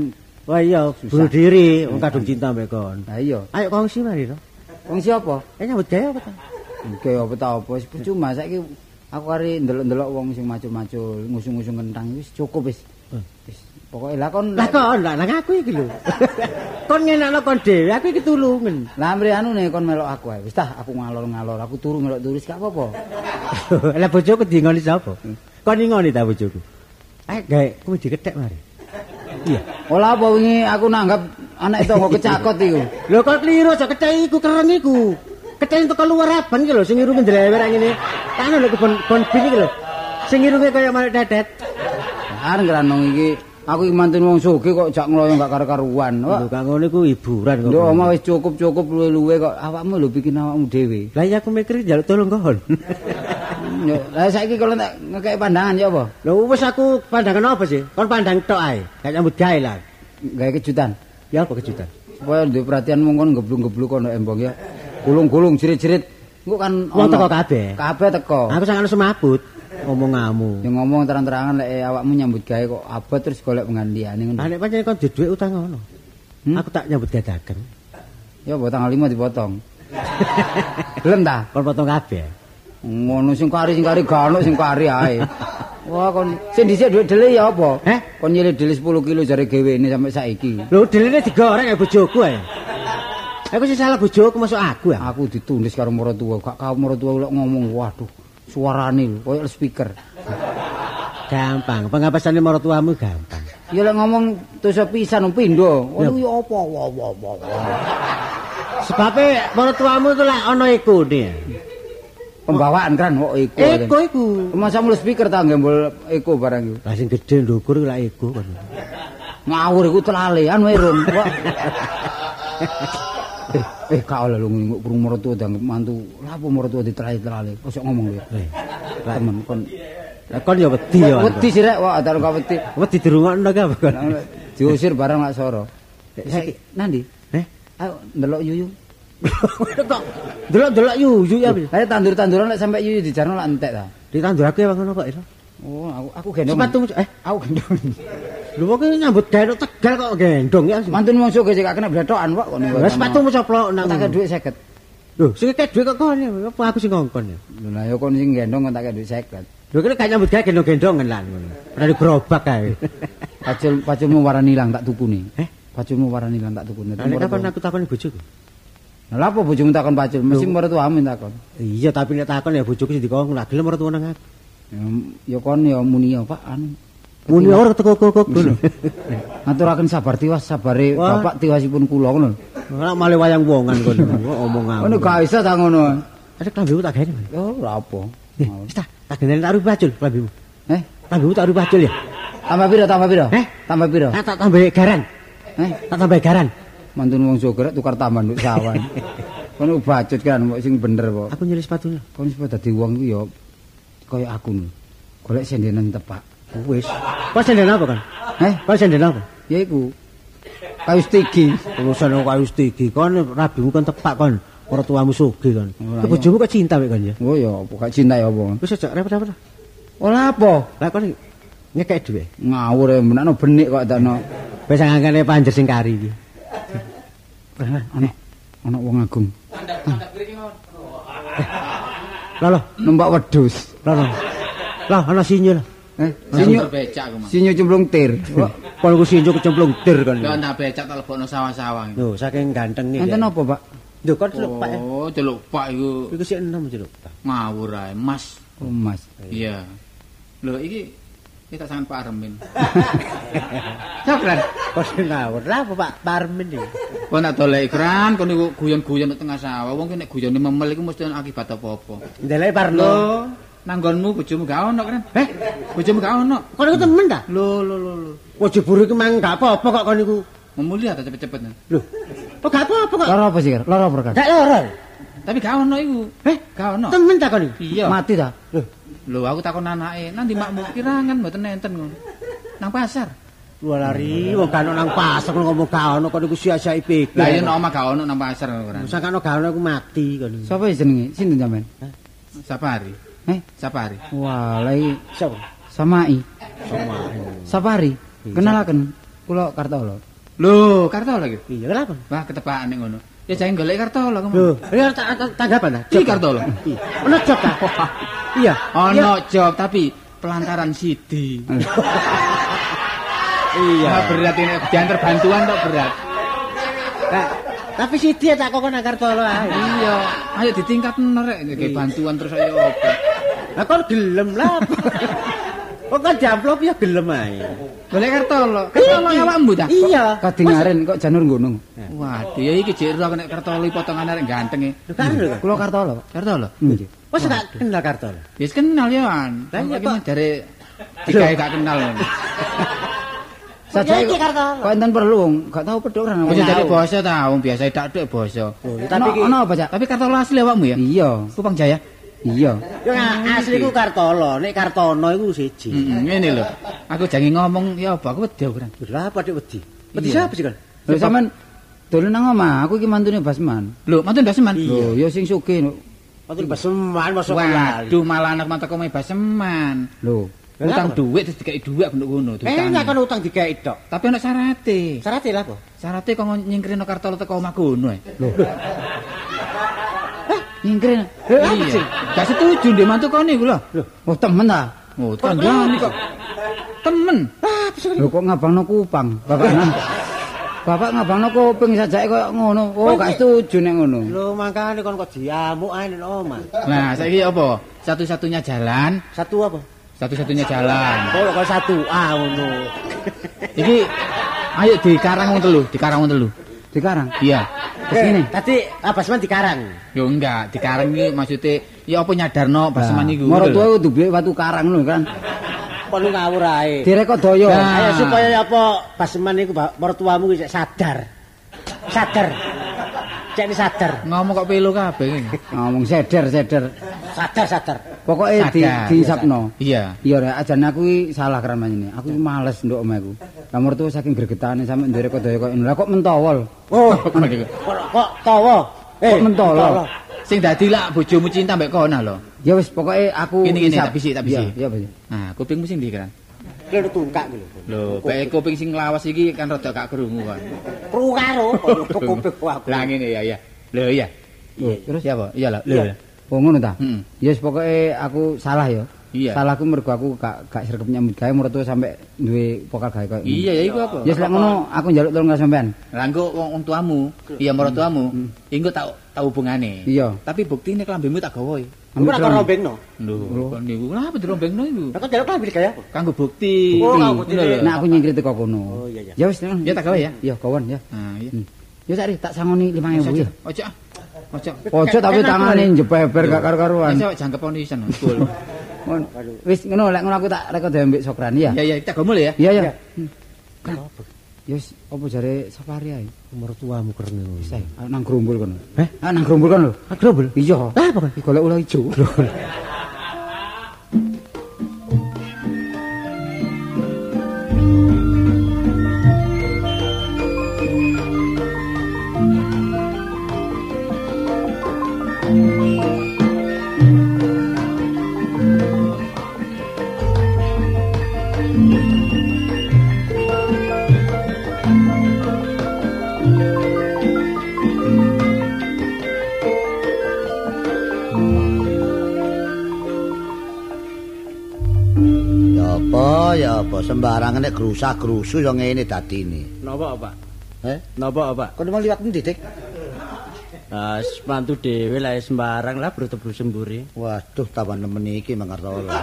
Wah iya, bunuh diri wong kadung cinta mbek kon. Lah iya. Ayo kongsi mari to. Wong siapa? Eh nyambut gawe apa Oke, apa ta apa wis percuma saiki aku kari ndelok-ndelok wong sing macul-macul, ngusung-ngusung kentang wis cukup wis. Wis pokoke lah kon Lah kon lah nang aku iki lho. kon ngenakno kon dhewe, aku iki tulungen. Lah mri anu nih kon melok aku ae. Wis tah aku ngalor-ngalor, aku turu melok turis gak apa-apa. Lah bojoku dingoni sapa? Kon ngoni ta bojoku? Ayo gawe kuwi diketek mari. Iya. Ola apa wingi aku nanggap anak itu kecakot iku. Lho kok kliru aja ketek iku kereng iku. Ketek teko luar aban iki lho sing irunge ndlewer ngene. Kan lho bon bon bin iki lho. Sing irunge kaya marik dedet. Kan ngeranong iki aku iki mantun wong sugih kok jak ngloyo gak karo-karuan. Lho kang ngono iku hiburan kok. Nduk omah wis cukup-cukup luwe-luwe kok awakmu lho bikin awakmu dhewe. Lah iya aku mikir njaluk tolong kon. Yo, Lah saiki kalau tak ngekek pandangan ya apa? Lho wis aku pandangan apa sih? Kon pandang tok ae. Gak nyambut gawe lah. Gawe kejutan. Ya apa kejutan? Supaya duwe perhatian mung kon geblung-geblung kono embong ya. Gulung-gulung jerit-jerit. Engko kan Wong teko kabeh. Kabeh teko. Aku sangat semaput omonganmu. Ya ngomong terang-terangan lek eh, awakmu nyambut gawe kok abot terus golek penggantiane ngono. Lah nek pancen kon duwe utang ngono. Hmm? Aku tak nyambut dadakan. Ya apa tanggal 5 dipotong. Gelem ta? Kon potong kabeh. Ngono sing kari sing kari gak ono sing kari ae. Wah kon sing dhisik dhuwit dele ya apa? Heh? Kon nyilih dele 10 kilo jare gewene sampai saiki. Lho delene digoreng ya bojoku ae. Aku sing salah bojoku masuk aku ya. Aku ditulis karo maratuwa, gak kau maratuwa lek ngomong waduh suarane koyo speaker. Gampang, pengapasane maratuamu gampang. Ya lek ngomong tusa pisan pindho. Waduh ya apa wah wah wah. Sebabe maratuamu itu lah ana ekone. Pembawaan kan kok eko. Eko iku. Masa mulai speaker ta gembol eko barang iku. Lah sing gedhe ndukur iku lah eko kon. Ngawur iku telale anu irung. Wah. Eh, eh kau lah lu nginguk kurung mertua dan mantu. Lah apa mertua ditelale-telale. Kok ngomong ya. Eh, lah Temen kon. lah kon ya wedi ya. Wedi sih rek, wah ada kau wedi. Wedi dirungokno ka apa kon? Diusir barang lak soro. Saiki nandi? Eh? Ayo ndelok yuyu. Kok delok-delok yuyu ya. Ayo tandur-tanduran lek sampai yuyu dijarno lak entek ta. Ditandur aku ya ngono kok iso. Oh, aku aku gendong. Sepatu eh aku gendong. Lho kok nyambut gawe Tegal kok gendong ya. Mantun wong sugih sik kena blethokan kok ngono. Lah sepatumu coplok nang. tak dhuwit 50. Lho, sing kek dhuwit kok ya. Apa aku sing ngongkon ya? Lho ya kon sing gendong tak dhuwit 50. Lho kene gak nyambut gawe gendong-gendongan lan ngono. Padahal gerobak kae. Pacul paculmu warna ilang tak tukune. Eh? Paculmu warna ilang tak tukune. Nek kapan aku takon bojoku? Lah apa bojomu takon pacul? Mesti mertuamu takon. Iya, tapi nek takon ya bojoku sing dikon ora tuwa nang aku. Ya kon ya muni ya Pak anu. Muni ora teko kok ngono. Ngaturaken sabar tiwas sabare bapak tiwasipun kula ngono. Ora male wayang wongan kono. Omongan. Ngono gak isa ta ngono. Ada klambimu tak gawe. Ya ora apa. Eh, wis ta, tak gendeni tak rubah bacul klambimu. Eh, Klambimu tak rubah bacul ya. tambah piro tambah piro? Eh? Tambah piro? Ah, tak tambah garan. Eh, Tak tambah garan. mantun wong joger tukar tambahan nduk sawan. Kono bacut kan kok sing bener kok. Aku nyeli sepatunya. Kon supaya dadi wong ku ya kaya aku. Golek sendenan tepak. Wis. Kok senden apa kan? Eh, Kok senden apa? ya iku. Kayu stigi. Urusan kok kayu stigi kon rabimu kan tepak kon. Ora tuamu sugih kon. Ora, Kok bojomu kok cinta wek kon ya? Oh ya, apa gak cinta ya apa. Wis aja repot-repot. Ora apa? Lah kon ngekek dhuwit. Ngawur ya menakno benik kok takno. Wis ngangkene panjer sing kari iki. Ana ana wong agung. Lah lah, Numpak wedhus. lah lah. Lah ana sinyo lah. Eh, sinyo becak aku, Mas. sinyo cemplung tir. Kok Kon ku sinyo kecemplung dir kon. Lah tak becak tak lebokno sawah-sawah. Lho, saking gantenge. enten apa, Pak? Lho, kon celuk Pak. Oh, celuk Pak iku Iku sik enom celuk. Pak. ngawur ae, Mas. Oh, Mas. Iya. Lho iki kita sangat Pak Armin. Sabran. Kok sing ngawur. Lah apa Pak Parmin iki? Kok nak dolek ikran kon niku guyon-guyon tengah sawah. Wong ki nek guyone memel iku mesti ana akibat apa-apa. Ndelek Parno. Lho, nanggonmu bojomu gak ono kan? Eh, bojomu gak ono. Kon iku temen ta? Lho, lho, lho, lho. Wah jebur iki mang gak apa-apa kok kon iku. Memuli ta cepet-cepet. Lho. Kok gak apa-apa kok? Lara apa sih? Kar? Lara apa kan? Gak lara. Tapi gak ono iku. Eh, gak ono. Temen ta kon iku? Iya. Mati ta? Lho, Lho, aku takon anake, nanti makmu kirangan mboten enten ngono. Nang pasar. lu lari wong gak ono nang pasar kon ngomong gak ono kon iku sia-sia pikir. Lah yen oma gak ono nang pasar ngono kan. Sakane gak ono aku mati kon. iku. Sapa jenenge? Sinten sampean? Sapari. Eh, Sapari. wah, lai Sapa? Samai. Sama. Sapari. Kenalaken kula Kartolo. Lho, Kartola iki. Iya, kenapa? Wah, ketepaan ning ngono. Ya jangan golek Kartola kamu. Lho, ta- tanggapan ta? Iki Kartola. Iya. Ono job ta? Iya. Ono job tapi pelantaran sidi. Iya. Berat ini diantar bantuan tok berat. Nah, tapi si dia tak kok nang Kartolo ae. Iya, ayo ditingkat rek kayak bantuan terus ayo apa. Lah kon gelem lah. Kok kan diamplop ya gelem ae. Golek Kartola. Kartola awakmu ta? Iya. Kadingaren kok janur gunung. Waduh, ya iki jek ro nek Kartola potongan arek ganteng e. Kan lho. Kula Kartolo. Kartola. Nggih. Wes gak kenal Kartolo. Wis kenal ya, An. Lah, Lah kok. dari digawe gak kenal. Saja iki kok Kartolo. kok enten perlu wong gak tahu pedhok ora. Wis jadi basa ta, wong biasa dak dak basa. Tapi iki ono apa, Cak? Tapi Kartola asli awakmu ya? Iya. Kupang Jaya. Iya. yo asli ku Kartolo, nek Kartono iku siji. Heeh, ngene lho. Aku jange ngomong ya apa aku wedi ora. Lah apa dik wedi? Wedi sapa sih kan? Lho sampean dolen nang omah, aku iki mantune Basman. Lho, mantu Baseman. Lho, ya sing sugih. Waktu beseman masuk lali. Waduh, malah anak mata kome Baseman. Lho, Utang terus dikai duit aku nduk ngono, Eh, kon diutangi. utang digawe tok. Tapi ana syarate. Syaratnya lah apa? Syarate kok nyingkrino Kartola teko omahku ngono ae. nyingkrin. Iya. Gak setuju ndek mantu kene iku lho. Oh, temen ta? Oh, tanggane kok. Temen. Lho kok ngabangno kupang, Bapak nang. Bapak ngabangno kuping sajake koyo ngono. Oh, gak setuju nek ngono. Lho makane kon kok diamuk ae nek omah. Nah, saiki apa? Satu-satunya jalan, Satu apa? satu-satunya jalan. Kok kok satu ah ngono. Iki ayo di karang wong telu, di karang wong telu. Dikarang. Iya. Kesini. Tadi apa semen dikarang? Yo enggak, di karang iki maksudnya ya apa nyadarno baseman iku. Moro tuwa kudu beli watu karang lho kan. Kon ngawur ae. Direko daya. Nah. Ayo supaya apa Basman iku mertuamu iki sadar. Sadar. Ni sadar. Ngomong kok pelo kabeh iki. Ngomong seder seder. Sadar sadar. Pokoke di Sadar, diisapno. Iya. Iya rek, ajane aku iki salah kran ini. Aku males nduk omahku. Lah mertua saking gregetane sampe nderek daya koyo ngono. Lah kok mentawol. Oh, Kok kok kok tawa. Kok mentolo? Sing dadi lak bojomu cinta mbek kono lho. Ya wis pokoke aku gini, isap. tak bisik, tak bisik. Iya, iya. Nah, kupingmu sing ndi kan? Lho tungkak lho. Lho, bae kuping sing lawas iki kan rada gak krungu kan. Kru karo kok kuping aku. Lah ngene ya, ya. Lho iya. Terus Iya apa? Iya lho. Iya. Lho. Oh ngono ta? Heeh. Ya wis pokoke aku salah ya. Iya. Salahku mergo aku gak gak sregep nyambut gawe mertua sampe duwe pokal gawe koyo. Iya, ya iku apa? Ya wis lek ngono aku njaluk tolong sampean. Lah engko wong tuamu, iya marang tuamu, engko tak tak hubungane. Iya. Tapi buktine klambimu tak gawe. Ora karo rombengno. Lho, kon niku kenapa dirombengno iku? Lah kok jaluk klambi gawe apa? Kanggo bukti. Oh, kanggo bukti. Nek aku nyingkir teko kono. Oh, iya, iya. Ya wis. Ya tak gawe ya. Iya, kawan ya. Nah, iya. Hmm. Ya sak tak sangoni 5000 ya. Ojo. ah. Ojo. Ojo tapi tangane jebeber gak karu-karuan. Wis jangkep onisan. Betul. Ngono. Wis ngono lek ngono aku tak rekod mbek Sokran ya. Ya ya, kita gomul ya. Iya ya. Wis apa jare safari ae. Mertuamu kerne ngono. Wis ae, ayo nang grumbul kono. Heh? Ah nang grumbul kono. Ah, grobel. Iya. Ah, apa? Iki golek ulah ijo. Sembarangan nek grusak-grusu ya ngene dadine. Napa, Pak? Eh, Napa, Pak? kon mau liwat endi, Dik? Ah, mantu dhewe lah sembarang lah brute-brute mburi. Waduh, taban nemen iki mangartola.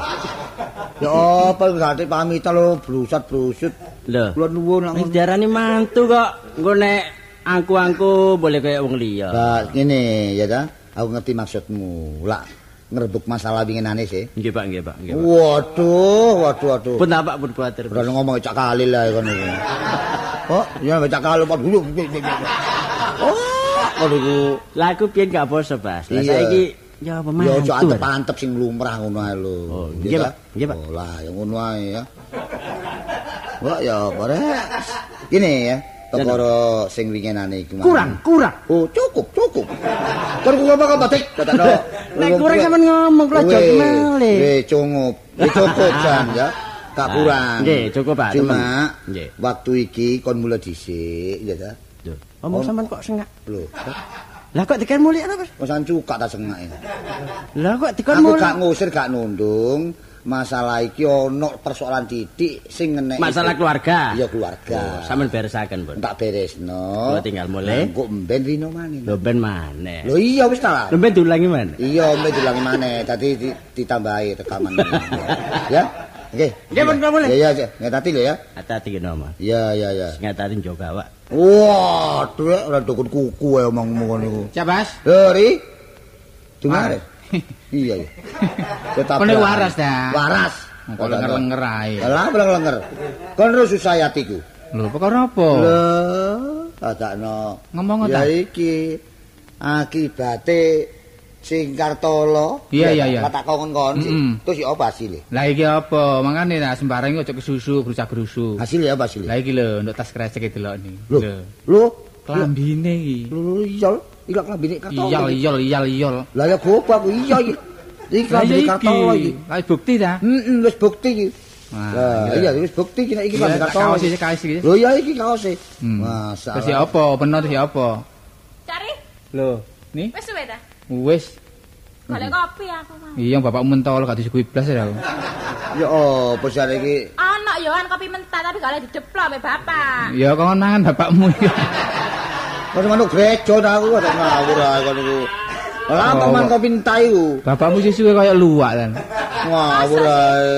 Ya apa gak pamit lho, brusat-brusut. Lho. Kula nuwun nang diarani mantu kok. Engko nek angku-angku boleh kayak wong liya. Lah ngene ya ta. Aku ngerti maksudmu. Lah ngerebuk masalah winginane sih. Nggih, Pak, nggih, Pak, nggih, Pak. Waduh, waduh, waduh. Pun tak, Pak, pun kuatir. Udah ngomong cak kali lah kon iku. Oh, ya cak kali Pak dulu. Oh, kon iku. Lah aku piyen gak poso, Bas. Lah saiki ya apa Ya aja mantu. antep-antep sing lumrah ngono ae lho. Oh, nggih? Pak. Nggih, Pak. Oh, lah ya ngono ae ya. Wah, ya apa rek. Gini ya, perkara sing winginane iku. Kurang, kurang. Oh, cukup, cukup. Kan gua bakal batik, kata no. Nek kurang sampean ngomong kula jok malih. Weh, cukup. Weh, cukup kan ya. Gak kurang. Nggih, cukup, Pak, Cuma. Nggih. waktu iki kon mulai dhisik, ya ta. Omong sampean kok sengak. Lho, Lah kok dikon mulik apa, Bas? pesan cukak ta sengake. Lah kok dikon Aku mulik. gak ngusir, gak nundung. Masalah iki ono persoalan titik sing ngenek Masalah keluarga. Iya keluarga. Oh, sampean beresaken, Pun. tak beresno. Kula tinggal mulai. Kok mben rino maneh. Lho ben maneh. Lho iya wis ta. Lho ben diulangi maneh. Iya, mben dilangi maneh. Tadi di- ditambahi rekaman. ya. Oke. Nggih, Pun, kula mulai. Iya, iya. Ngetati lho ya. Hati-hati ki nama. Iya, iya, iya. Sing ngatati njogo awak. Waduh, ya, ora dukun kuku ya omongmu ngono iku. Cabas. Lho, Ri. Dengar. Iya, iya. Tetap berani. waras dah. Waras. Kok lenger-lenger ae. Lah, lenger. Kon terus susah atiku. Lho, perkara apa? Lho, dadakno. Ngomong Ya ta? iki akibate sing Kartolo. Iya, iya, iya. Tak kon-kon sih. Terus ya apa hasilnya? Lah iki apa? Mangane nah sembarang aja kesusu, berusak gerusu. Hasilnya apa hasilnya? Lah iki lho, untuk tas kresek iki delok ni. Lho, lho, klambine iki. lho, iya, iya klambine Kartolo. Iyal, iyal, iyal, iyal. Lah ya gopo aku iya iki. Iki Lah iya klambine Kartolo iki. iki. Lah bukti ta? Heeh, wis bukti iki. Wah, iya. iya wis bukti iki nek iki Iya, klambine tak Kartolo. kaos iki, kaos iki. Lho iya iki kaose. Hmm. Masalah. Terus apa? Bener terus ya apa? Cari, Lho, nih wis suwe ta? wis. Golek kopi aku mau. Iya, bapak mentol gak disuguhi blas ya. aku. Ya apa jare iki? Ana yo kan kopi mentah tapi golek dideplok mbek bapak. Ya kon mangan bapakmu iki. Kok manuk gereja ta aku kok ngawur ae kon iku. Lah Oh, teman Pak. kopi entai ku. Bapakmu susuke kaya luwak kan. Ngawur ae.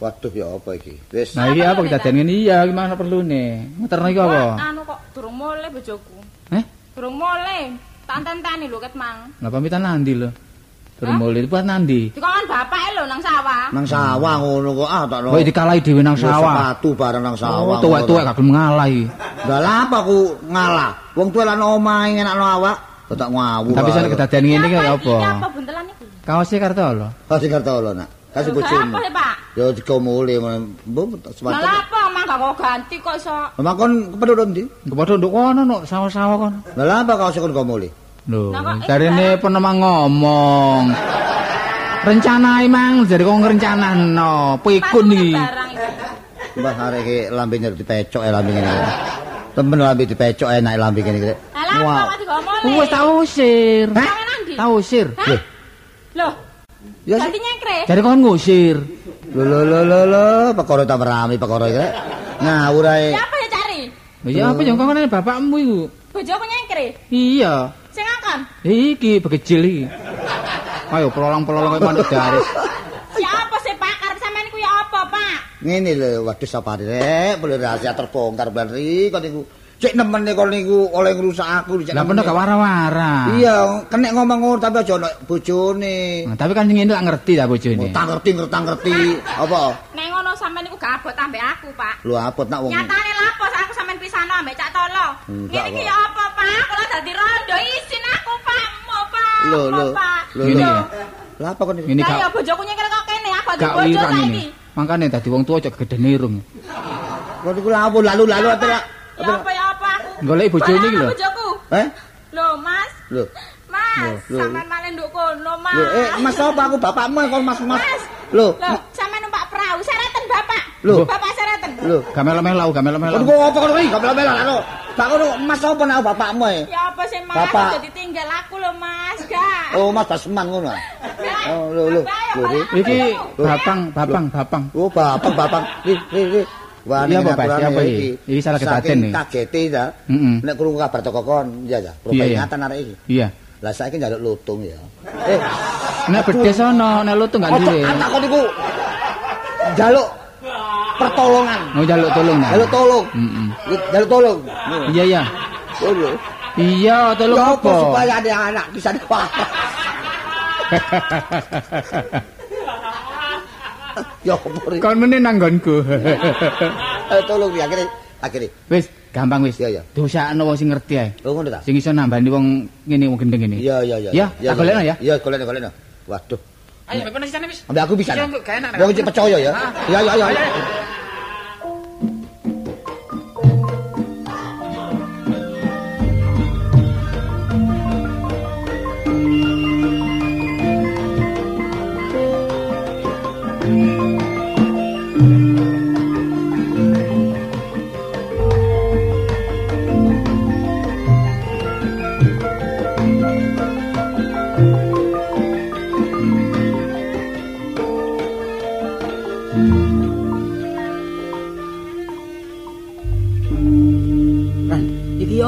Waduh ya apa iki? Wis. Nah, iki apa kita ngene iya gimana perlu nih. Muterno iki apa? Anu kok durung mulai bojoku. Eh? Durung mulai. Tak tenteni lho ket mang. Lah pamitan nandi lho. Terus mulai buat nandi. Dikon bapake lho nang sawah. Nang sawah ngono kok ah tak Kok dikalahi dhewe nang sawah. Sepatu bareng nang Oh, sawah. tuwek-tuwek gak gelem ngalah iki. Lah lah apa aku ngalah? Wong tuwa lan omahe ngenakno awak. Tak ngawur. Tapi sana kedadian ngene iki kaya apa? Iki apa buntelan iki? Kaosnya Kartolo. Kasih kartolo nak. Kasih bojomu. Apa Pak? Ya dikomule mbok Lah sepatu. apa mang gak kok ganti kok iso. Lah kon kepedhot ndi? Kepadha nduk kono no sawah-sawah kono. Lah lah apa kaos kon komule? Lho, kok jarine penemang ngomong. Rencanai mang, jadi kok ngrencanano, pikun iki. Barang iki. Mbah arek iki lambe nyer dipecok e lambe ngene. Temen lambe dipecok enak lambe ngene iki. Lah apa kok digomole? Wes tak usir. Nandi? Tak usir. Hah? Loh, Ya ganti nyengkre. Jadi kon ngusir. lho lho lho lho lho perkara ta rame perkara iki. Ngawur ae. Ya apa ya cari? Lho ya apa yang kok bapakmu iku? Bojoku nyengkre. Iya. Sing ngakon. Iki bekecil iki. Ayo pelolong-pelolong kaya manuk garis. Siapa sih Pak? Karep sampean iku ya apa, Pak? Ngene lho, waduh sapane rek, boleh rahasia terbongkar ben ri kon niku. Cek nemen kon niku oleh ngrusak aku. Lah pernah gak wara-wara. Iya, kenek ngomong ngono tapi aja ono bojone. Nah, tapi kan sing ngene lak ngerti ta Oh, bojone. tak ngerti ngerti ngerti apa? Nek ngono sampean iku gak abot ambek aku, Pak. Lho apot nak wong. Nyatane lapos aku dirusakno ambek Cak Tolo. Ngene iki kok. ya apa, Pak? Kula dadi rondo isin aku, Pak. Mau, Pak. Lho, lho. Lho, Ngene lho. Lah apa Lah ya gak bojoku nyengkel kok kene, aku di gak bojo saiki. ini. Makane dadi wong tuwa aja gedene irung. Kon iku lawu lalu-lalu antara Ya apa ya apa aku? Golek bojone iki lho. Bojoku. Eh? Lho, Mas. Lho. Mas, Lho, lho. sampean malah nduk kono, Mas. Lho, eh Mas apa aku bapakmu Mas Mas. Mas. Lho, Lho, sampean numpak perahu, sereten Bapak. Lho. Bapak sereten. lho. Gak melu-melu, gak melu-melu. Kon kok apa kon iki? Gak melo-melo lho. Tak kono Mas apa nak bapakmu e? Ya apa sih Mas? Bapak. Jadi tinggal aku lho, Mas. Gak. Oh, Mas Basman ngono. ah? Oh, lho lho. Ya, Lho. Iki bapang, bapang, bapang. Oh, bapak bapak. Ri ri. Wah, Iya, nek Bapak, aturan siapa iki. iki? Iki salah kedaten Saking nih. Kagete ya. Heeh. Nek krungu kabar teko kon, iya ya. Peringatan arek iki. Iya. Lah saiki njaluk lutung ya. Eh, Nek bedes ana, nek lutung gak duwe. anak kon iku njaluk pertolongan. Mau jaluk tolong nah. Njaluk tolong. Heeh. Njaluk tolong. Iya, iya. Oh, lho. Iya, tolong Ya apa? supaya ada anak bisa dipaham. Ya apa ri? Kon meneh nanggonku. Eh, tolong ya akhirnya akhirnya. Wis, gampang wis. Iya, iya. Dosakno wong sing ngerti ae. Oh ngono ta? Sing iso nambani wong ngene wong gendeng ngene. Iya iya iya. Ya, tak golekno ya. Iya, golekno golekno. Waduh. Ayo, bepen sisane wis. Ambil aku bisa. Iya, nah. gak enak, Wong gak iki percaya ya. Iya iya iya.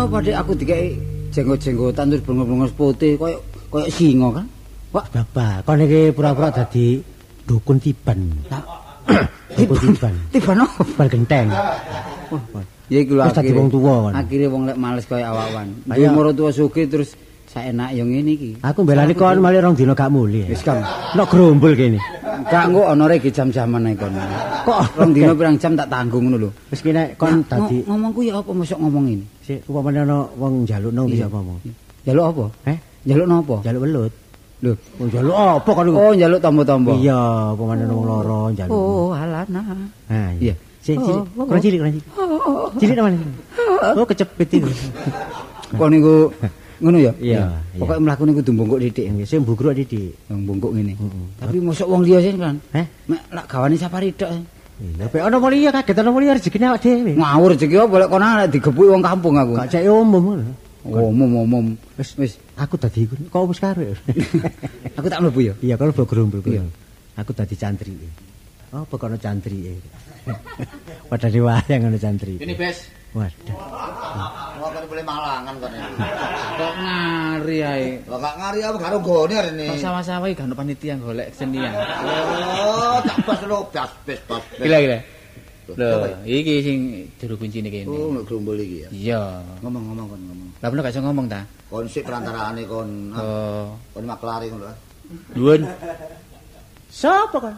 Apa Dik aku dikeki jenggot-jenggotan terus bengong-bengong putih koyo koyo singa kan. Wah, Bapak, kon iki pura-pura dadi dukun tiban. Dukun tiban. tiba no. Bal genteng. Ya iku lho dadi akhire. wong tuwa kan. Akhire wong lek males. Lah, Duwe iya. moro tuwa sugih terus saenak yo ngene iki. Aku mbelani kon malih rong dina gak muli. Wis Kang. Nek gerombol kene. Gak engko ana rek jam-jaman ae kono. Kok Rong dina pirang jam tak tanggung ngono lho. Wis kene kon dadi ngo- ngomongku ya apa mosok ngomong ini? Sik upamane ana wong njaluk nang bisa Iya. ngomong. Jaluk apa? Eh, Jaluk napa? njaluk welut. Lho. Oh, njaluk apa iku? Oh, jaluk tombo-tombo. Iya, upamane ana wong lara njaluk. Oh, alana. Nah, Iya. iya. Sik, cilik, Oh, oh, kurang cilik, kurang cilik. Cilik namanya. Oh, kecepet itu. Kok niku ngono ya? Iya, Pokoke mlaku niku kudu bungkuk titik. Yang sing bugruk didik. Yang bungkuk ngene. Tapi mosok wong liya sih kan. Eh? Mek lak gawane safari tok. Pe ana mulia kaget ana mulia rezekine awak dhewe. Ngawur rezeki apa boleh kono lek digepuki wong kampung aku. Gak cek umum ngono. Oh, umum-umum. Wis Wis. aku dadi iku. Kok wis karo. Aku tak mlebu ya. Iya, kalau gerombol Iya. Aku dadi cantri. Oh, pokoke ana cantri. Padha wayang ana cantri. Ini bes. Waduh. Wah, kan boleh malangan kon iki. Kok ngari ae. Lah gak ngari apa karo gone arene. Kok sawah-sawah iki gak ono panitia golek kesenian. Oh, tak bas lho, bas bas bas. Gila gila. Lho, iki sing juru kuncine kene. Oh, nek gerombol iki ya. Iya. Ngomong-ngomong kon ngomong. Lah bener gak iso ngomong ta? Kon sik perantaraane kon ah, Oh, kon maklare ngono. ah. nuwun. Sopo kan?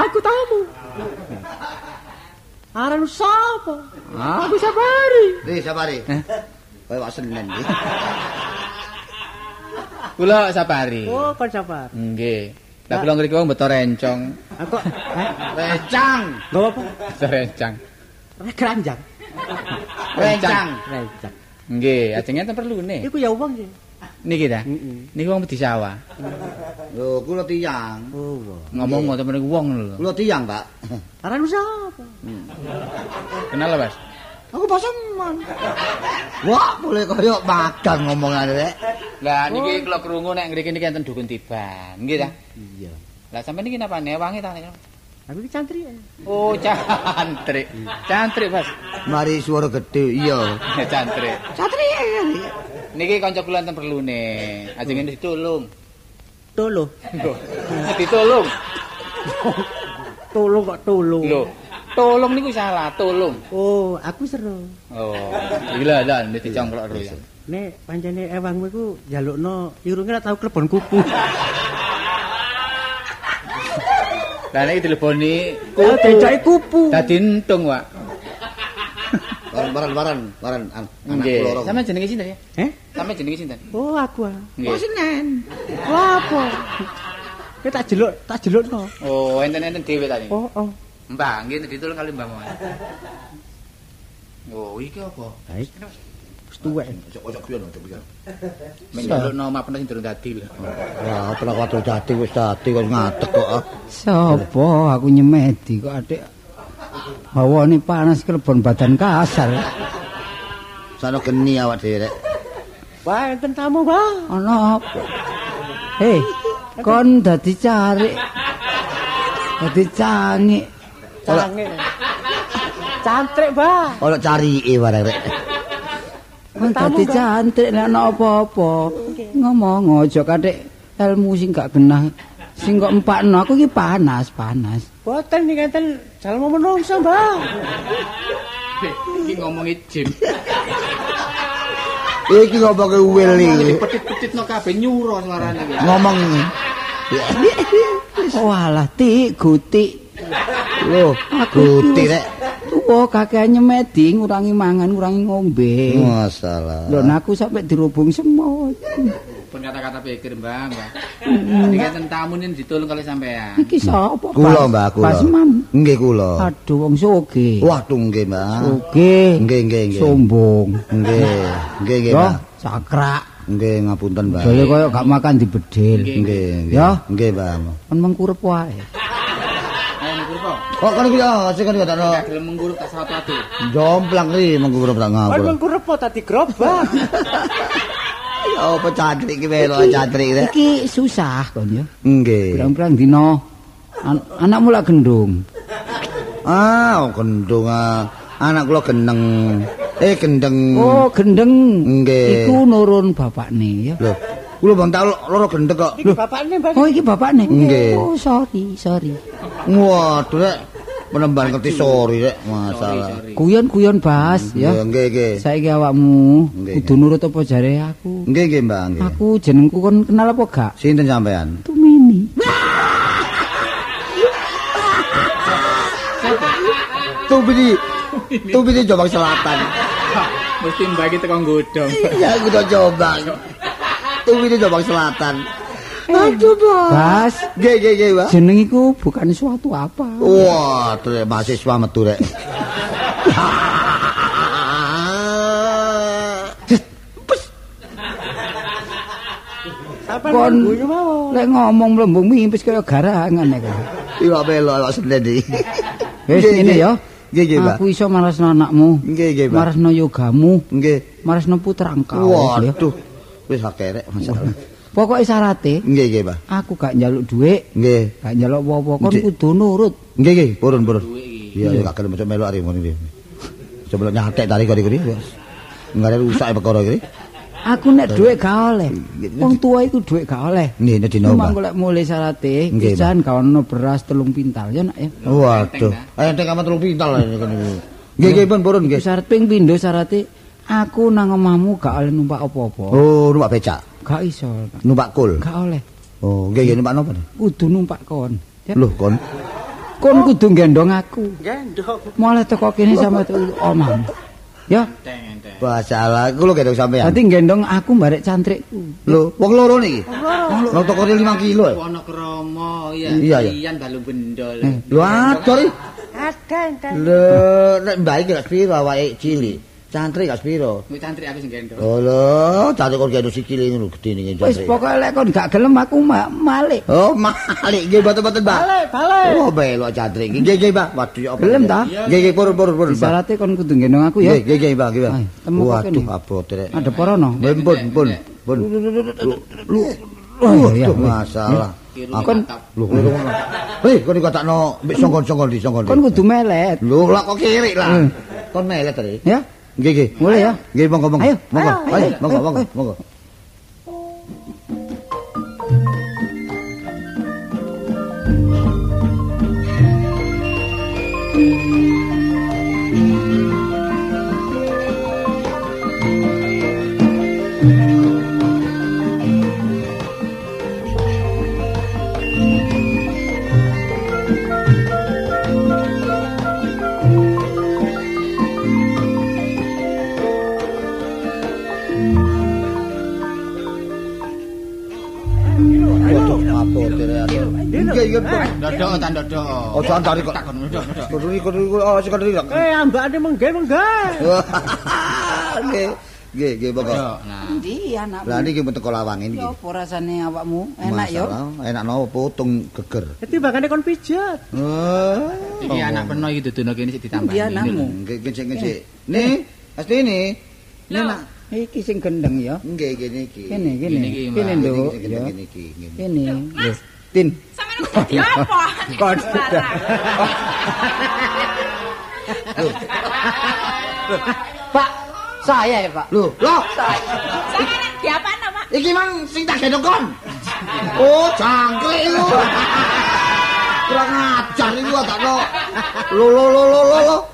Aku tamu. Aran sapa? Aku sabari. Ri, sabari. Eh? Kayak wak Senen iki. Kula sapari. Oh, kon sabar. Nggih. Lah kula ngriki wong beto rencong. Aku eh Rencang. Gak apa? Rencang. Keranjang. Rencang. Rencang. Nggih, ajeng enten perlune. Iku ya wong sih. Niki ta? Niki wong di sawah. Lho, kula tiyang. Oh. Ngomong ngoten meneh wong lho. Kula tiyang, Pak. Aran sapa? Kenal lah, Mas? Aku paseman. Wah, boleh koyo magang ngomongane rek. Lah niki kula krungu nek ngriki niki enten dukun tiban. Nggih ta? Iya. Lah sampeyan niki napa newangi ta? Aku iki cantri. ya. Oh, cantrik. Cantrik, Mas. Mari suara gede, iya. Cantrik. Satri. Niki kanca kula enten perlune. Ajeng ini ditulung. Tolo. Lho, ditulung. Tolong kok tolong. Lho, tolong niku salah, tolong. Oh, aku seru. Oh, gila lah nek dicongklok ro ya. Nek pancene ewangmu iku njalukno irunge ora tau klebon kuku. Lah nek dileboni Oh, bedake kupu. dadi entung, Pak. waran waran waran an- anak Nggih. kula loro. Sampe jenenge sinten ya? Eh? Sampe jenenge sinten? Oh, aku. Nggih. Senen. Wah, apa? Kowe tak jeluk, tak jelukno. Oh, enten-enten dhewe tadi. Oh, oh. Mbah, nggih ditulung kali Mbah Mohan. Oh, iki apa? Baik. Tuwek. Ojo ojo pion ojo pion. Menjalukno mapen sing durung dadi lho. Ya, ora kudu dadi wis dadi wis ngadeg kok. ah. Sopo aku nyemedi kok adik hawane panas kelebon badan kasar. Sana geni awak dhewe rek. Wah, enten tamu, Bang. Ana apa? Hei, kon dadi cari. Dadi cangi. Cange. Cantrik, Bang. Ono carike bareng rek. Kon dadi cantik nek ana apa-apa. Ngomong aja katik ilmu sing gak genah. Sing kok empakno aku iki panas, panas. Boten iki enten jalmu menungso, Bang. Iki ngomongi jin. Iki ngomongke wil iki. Petit-petitno kabeh nyuro suarane iki. Ngomong Walah, tik gutik. lho, guti rek. Tuwa kakek nyemedi ngurangi mangan, ngurangi ngombe. Masalah. Lho aku sampe dirubung semut. Pun kata-kata pikir, Mbah, Mbah. Iki enten tamu nih ditulung kali sampean. Iki sapa? Kula, Mbah, kula. Pas mam. Nggih kula. Aduh wong soge. Waduh nggih, Mbah. Soge. Nggih, nggih, nggih. Sombong. Nggih, nggih, nggih, Yo, Mbah. sakrak. Nggih, ngapunten, Mbah. Dole koyo gak makan di bedil. Nggih, nggih. Ya. Nggih, Mbah. Kan mengkurep wae. Kok. Kok kan iki ya, sing kan Gak gelem mengkurup tak salah atu. jomplang ri mengkurup tak Kon ngapur. mengkurep apa tadi gerobak? Ya apa cantrik iki melo cantrik rek. Iki susah kon ya. Nggih. Pirang-pirang dina an- anakmu lak gendung. Ah, gendung ah. Anak kula geneng. Eh gendeng. Oh, gendeng. Nggih. Iku nurun bapakne ya. Lho, kula bang tau loro gendeng kok. Iki bapakne, Bang. Oh, iki bapakne. Nggih. Oh, sorry, sorry. Waduh rek. Penemban ngerti sorry rek, masalah. Guyon-guyon Bas ya. Nggih, nggih. Saiki awakmu kudu nurut apa jare aku. Nggih, nggih, Mbak, nggih. Aku jenengku kon kenal apa gak? Sinten sampean? Tumini. Tubidi. Tubidi Jombang Selatan. Mesti Mbah iki teko nggodhong. Iya, aku udah Jombang. Tubidi Jombang Selatan. Aduh, Bang. Bas, Nggih, nggih, nggih, Mbak. jeneng iku bukan suatu apa. Wah, tuh mahasiswa metu rek. Sampai Kon lek ngomong mlembung mimpis kaya garangan. Kak. Iwak melo awak senen iki. Wis ngene nggih. ya. Nggih, nggih, Mbak. Aku iso marasno anakmu. Nggih, nggih, Mbak. Marasno yogamu, Nggih. marasno putrang kau. Waduh. Wis akeh rek masalah. Pokoke syarate Nggih, nggih, Mbak. aku gak njaluk dhuwit, Nggih. gak njaluk apa-apa, kon Nggih. kudu nurut. Nggih, nggih, purun, purun. Iya, ya gak gelem macam melo ari ngono iki. Coba nyatek tarik kok iki. Enggak ada rusak perkara iki. Aku nek dhuwit gak oleh. Wong tua iku dhuwit gak oleh. Nih, nek dino, Memang Mbak. golek mulai syarate, Nggih, pisan gak ono beras telung pintal ya nak ya. Waduh. Ayo tek amat telung pintal iki. Nggih, nggih, pun purun nggih. Syarat ping pindho syarate aku nang omahmu gak oleh numpak apa-apa. Oh, numpak becak. Gak iso. Numpak kul. Gak oleh. Oh, nggih, nggih numpak napa? Kudu numpak kon. Loh, kon. Kon kudu gendong aku. Gendong. Mulai teko kene tuku omahmu. Ya. Masalah kula gendong sampean. dadi gendong aku barek cantrikku. Lho, wong loro niki. Lho toko 5 kilo. Ono kromo ya. Iya, iya. Iyan dalu bendol. Lho, atur iki. Ada enten. Lho, nek mbak iki gak sepiro awake cilik. Cantrik gak sepiro. Kuwi cantrik aku sing gendong. Oh lho, cantrik kok gendong sikile ngono gedhe ning Wis cantrik. pokoke lek kon gak gelem aku ma malik. Oh, malik nggih boten-boten, Mbak. Balik, balik. Oh, belok cantrik. Nggih, nggih, Mbak. Waduh, ya apa? Gelem ta? Nggih, nggih, purun, purun, purun, Mbak. Syaratnya kon kudu gendong aku ya. Nggih, nggih, Mbak, nggih, Mbak. Kok Waduh, abot rek. Ada porono. Pun, pun, pun, pun. Lu, Oh. Waduh, masalah. Kiru Kon mantap. Lho, ngono ngono. Hei, kon dikatakno mbek songkon-songkon di songkon. kon kudu melet. Lho, lah kok kirik lah. Hmm. Kon melet tadi. Ya. Nggih, nggih. Mulai ya. Nggih, monggo, monggo. Ayo, monggo. ayo, monggo, monggo. Nggih, Pak. Dodok ta dodok. Ojo antari kok. Takon dodok dodok. Kudu kudu oh sing kudu. Eh, ambakane mengge mengge. Nggih. Nggih, nggih, Bapak. Dodok. Nah. Ndi anakmu? Lah niki teko lawang ini. Ya apa rasane awakmu? Enak? Masalah, Enak no potong geger. Dadi bakane kon pijat. Oh. Iki anak peno iki dudono kene sik ditambah. Ndi anakmu? Nggih, ngecek ngecek. Nih, pasti ini. Nih. Iki sing gendeng ya. Nggih, gini iki. Kene kene. Iki. Kene nduk gini iki. Kene. Tin. Sampeyan kok apa? Kok Pak, saya ya, Pak. Loh, loh. Sampeyan diapana, Pak? Iki mang sing tak gendong kon. Oh, jangkrik iku. Kurang ajar iku tak no. Lo lo lo lo lo lo. Cek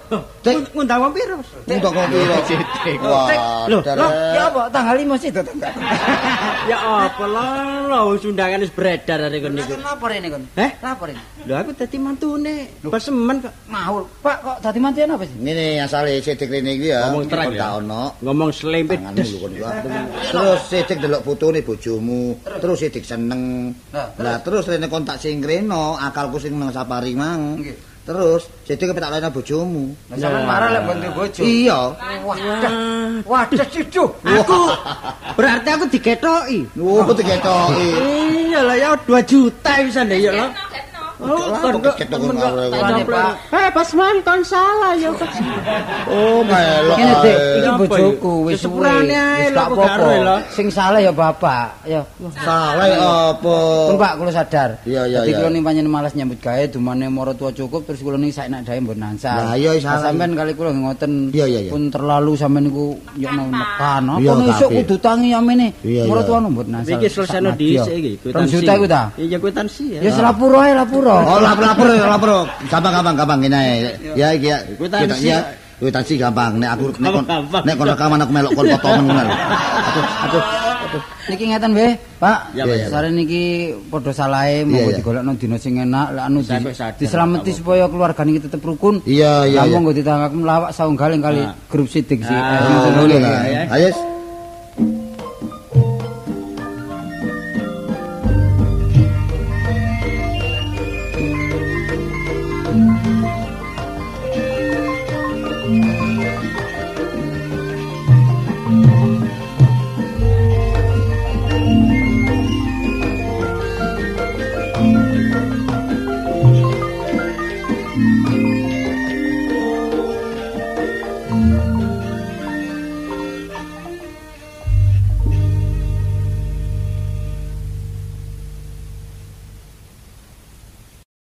Ngundang wong piro? lo. Cetek. Wah, Loh, darah. Ya apa tanggal 5 sih Tanggal. Ya apa lah, lho undangan wis beredar arek kon niku. Lapor ini kon. Eh? Lapor ini. Lho aku dadi mantune. Pesemen kok. Maul. Pak kok dadi mantian apa sih? Ini asale sidik rene iki ya. Ngomong terang ya. gak ono. Ngomong slempet lho iku. Terus sidik delok fotone bojomu, terus sidik seneng. Lah terus rene kontak sing reno, akalku sing nang safari mang. Nggih. Terus sidik kepetak lene bojomu. Lah sampean marah lek bantu bojo. Iya. Wadah. Wadah sidu. Aku berarti aku diketoki. Oh, diketoki. Iya lah ya 2 juta bisa ndek ya lah. Oh, kon kok kok temen kok kok. Eh, Pasman kon salah ya Pak. Oh, melok. Kene Dik, ae. iki bojoku wis sepurane ae Wis lho, gak kok apa-apa. Sing salah ya bapak. Ya. Salah ya apa? Pak kula sadar. Iya, iya, Dadi iya. kula ning panjenengan malas nyambut gawe dumane mara tua cukup terus kula ning saenak dae mbon nansal. Lah, iya, salah. Sampeyan kali kula ngoten Iya, iya, iya. pun terlalu sampeyan niku yo nang mekan. Apa esuk kudu tangi amene. Mara iya. tua mbon nansal. Iki selesaino dhisik iki, Rong juta iku ta? Iya kwitansi ya. Ya selapuro ae lapuro. Oh, lapor-lapor, lapor. Gampang, gampang, ngene ae. Ya iki ya. Kwitansi. Kita- ya. Kwitansi gampang. Nek aku nek kon nek kon rekaman aku melok kon potongan ngono lho. Aduh, aduh. Niki ngeten nggih, Pak. Sare niki padha salahe monggo digolekno dina sing enak, lek anu dislameti supaya keluarga niki tetep rukun. Iya, iya, Lah monggo ditangkap melawak saunggaling kali grup sidik sih. Ah, Eh, Ngono. Ayo.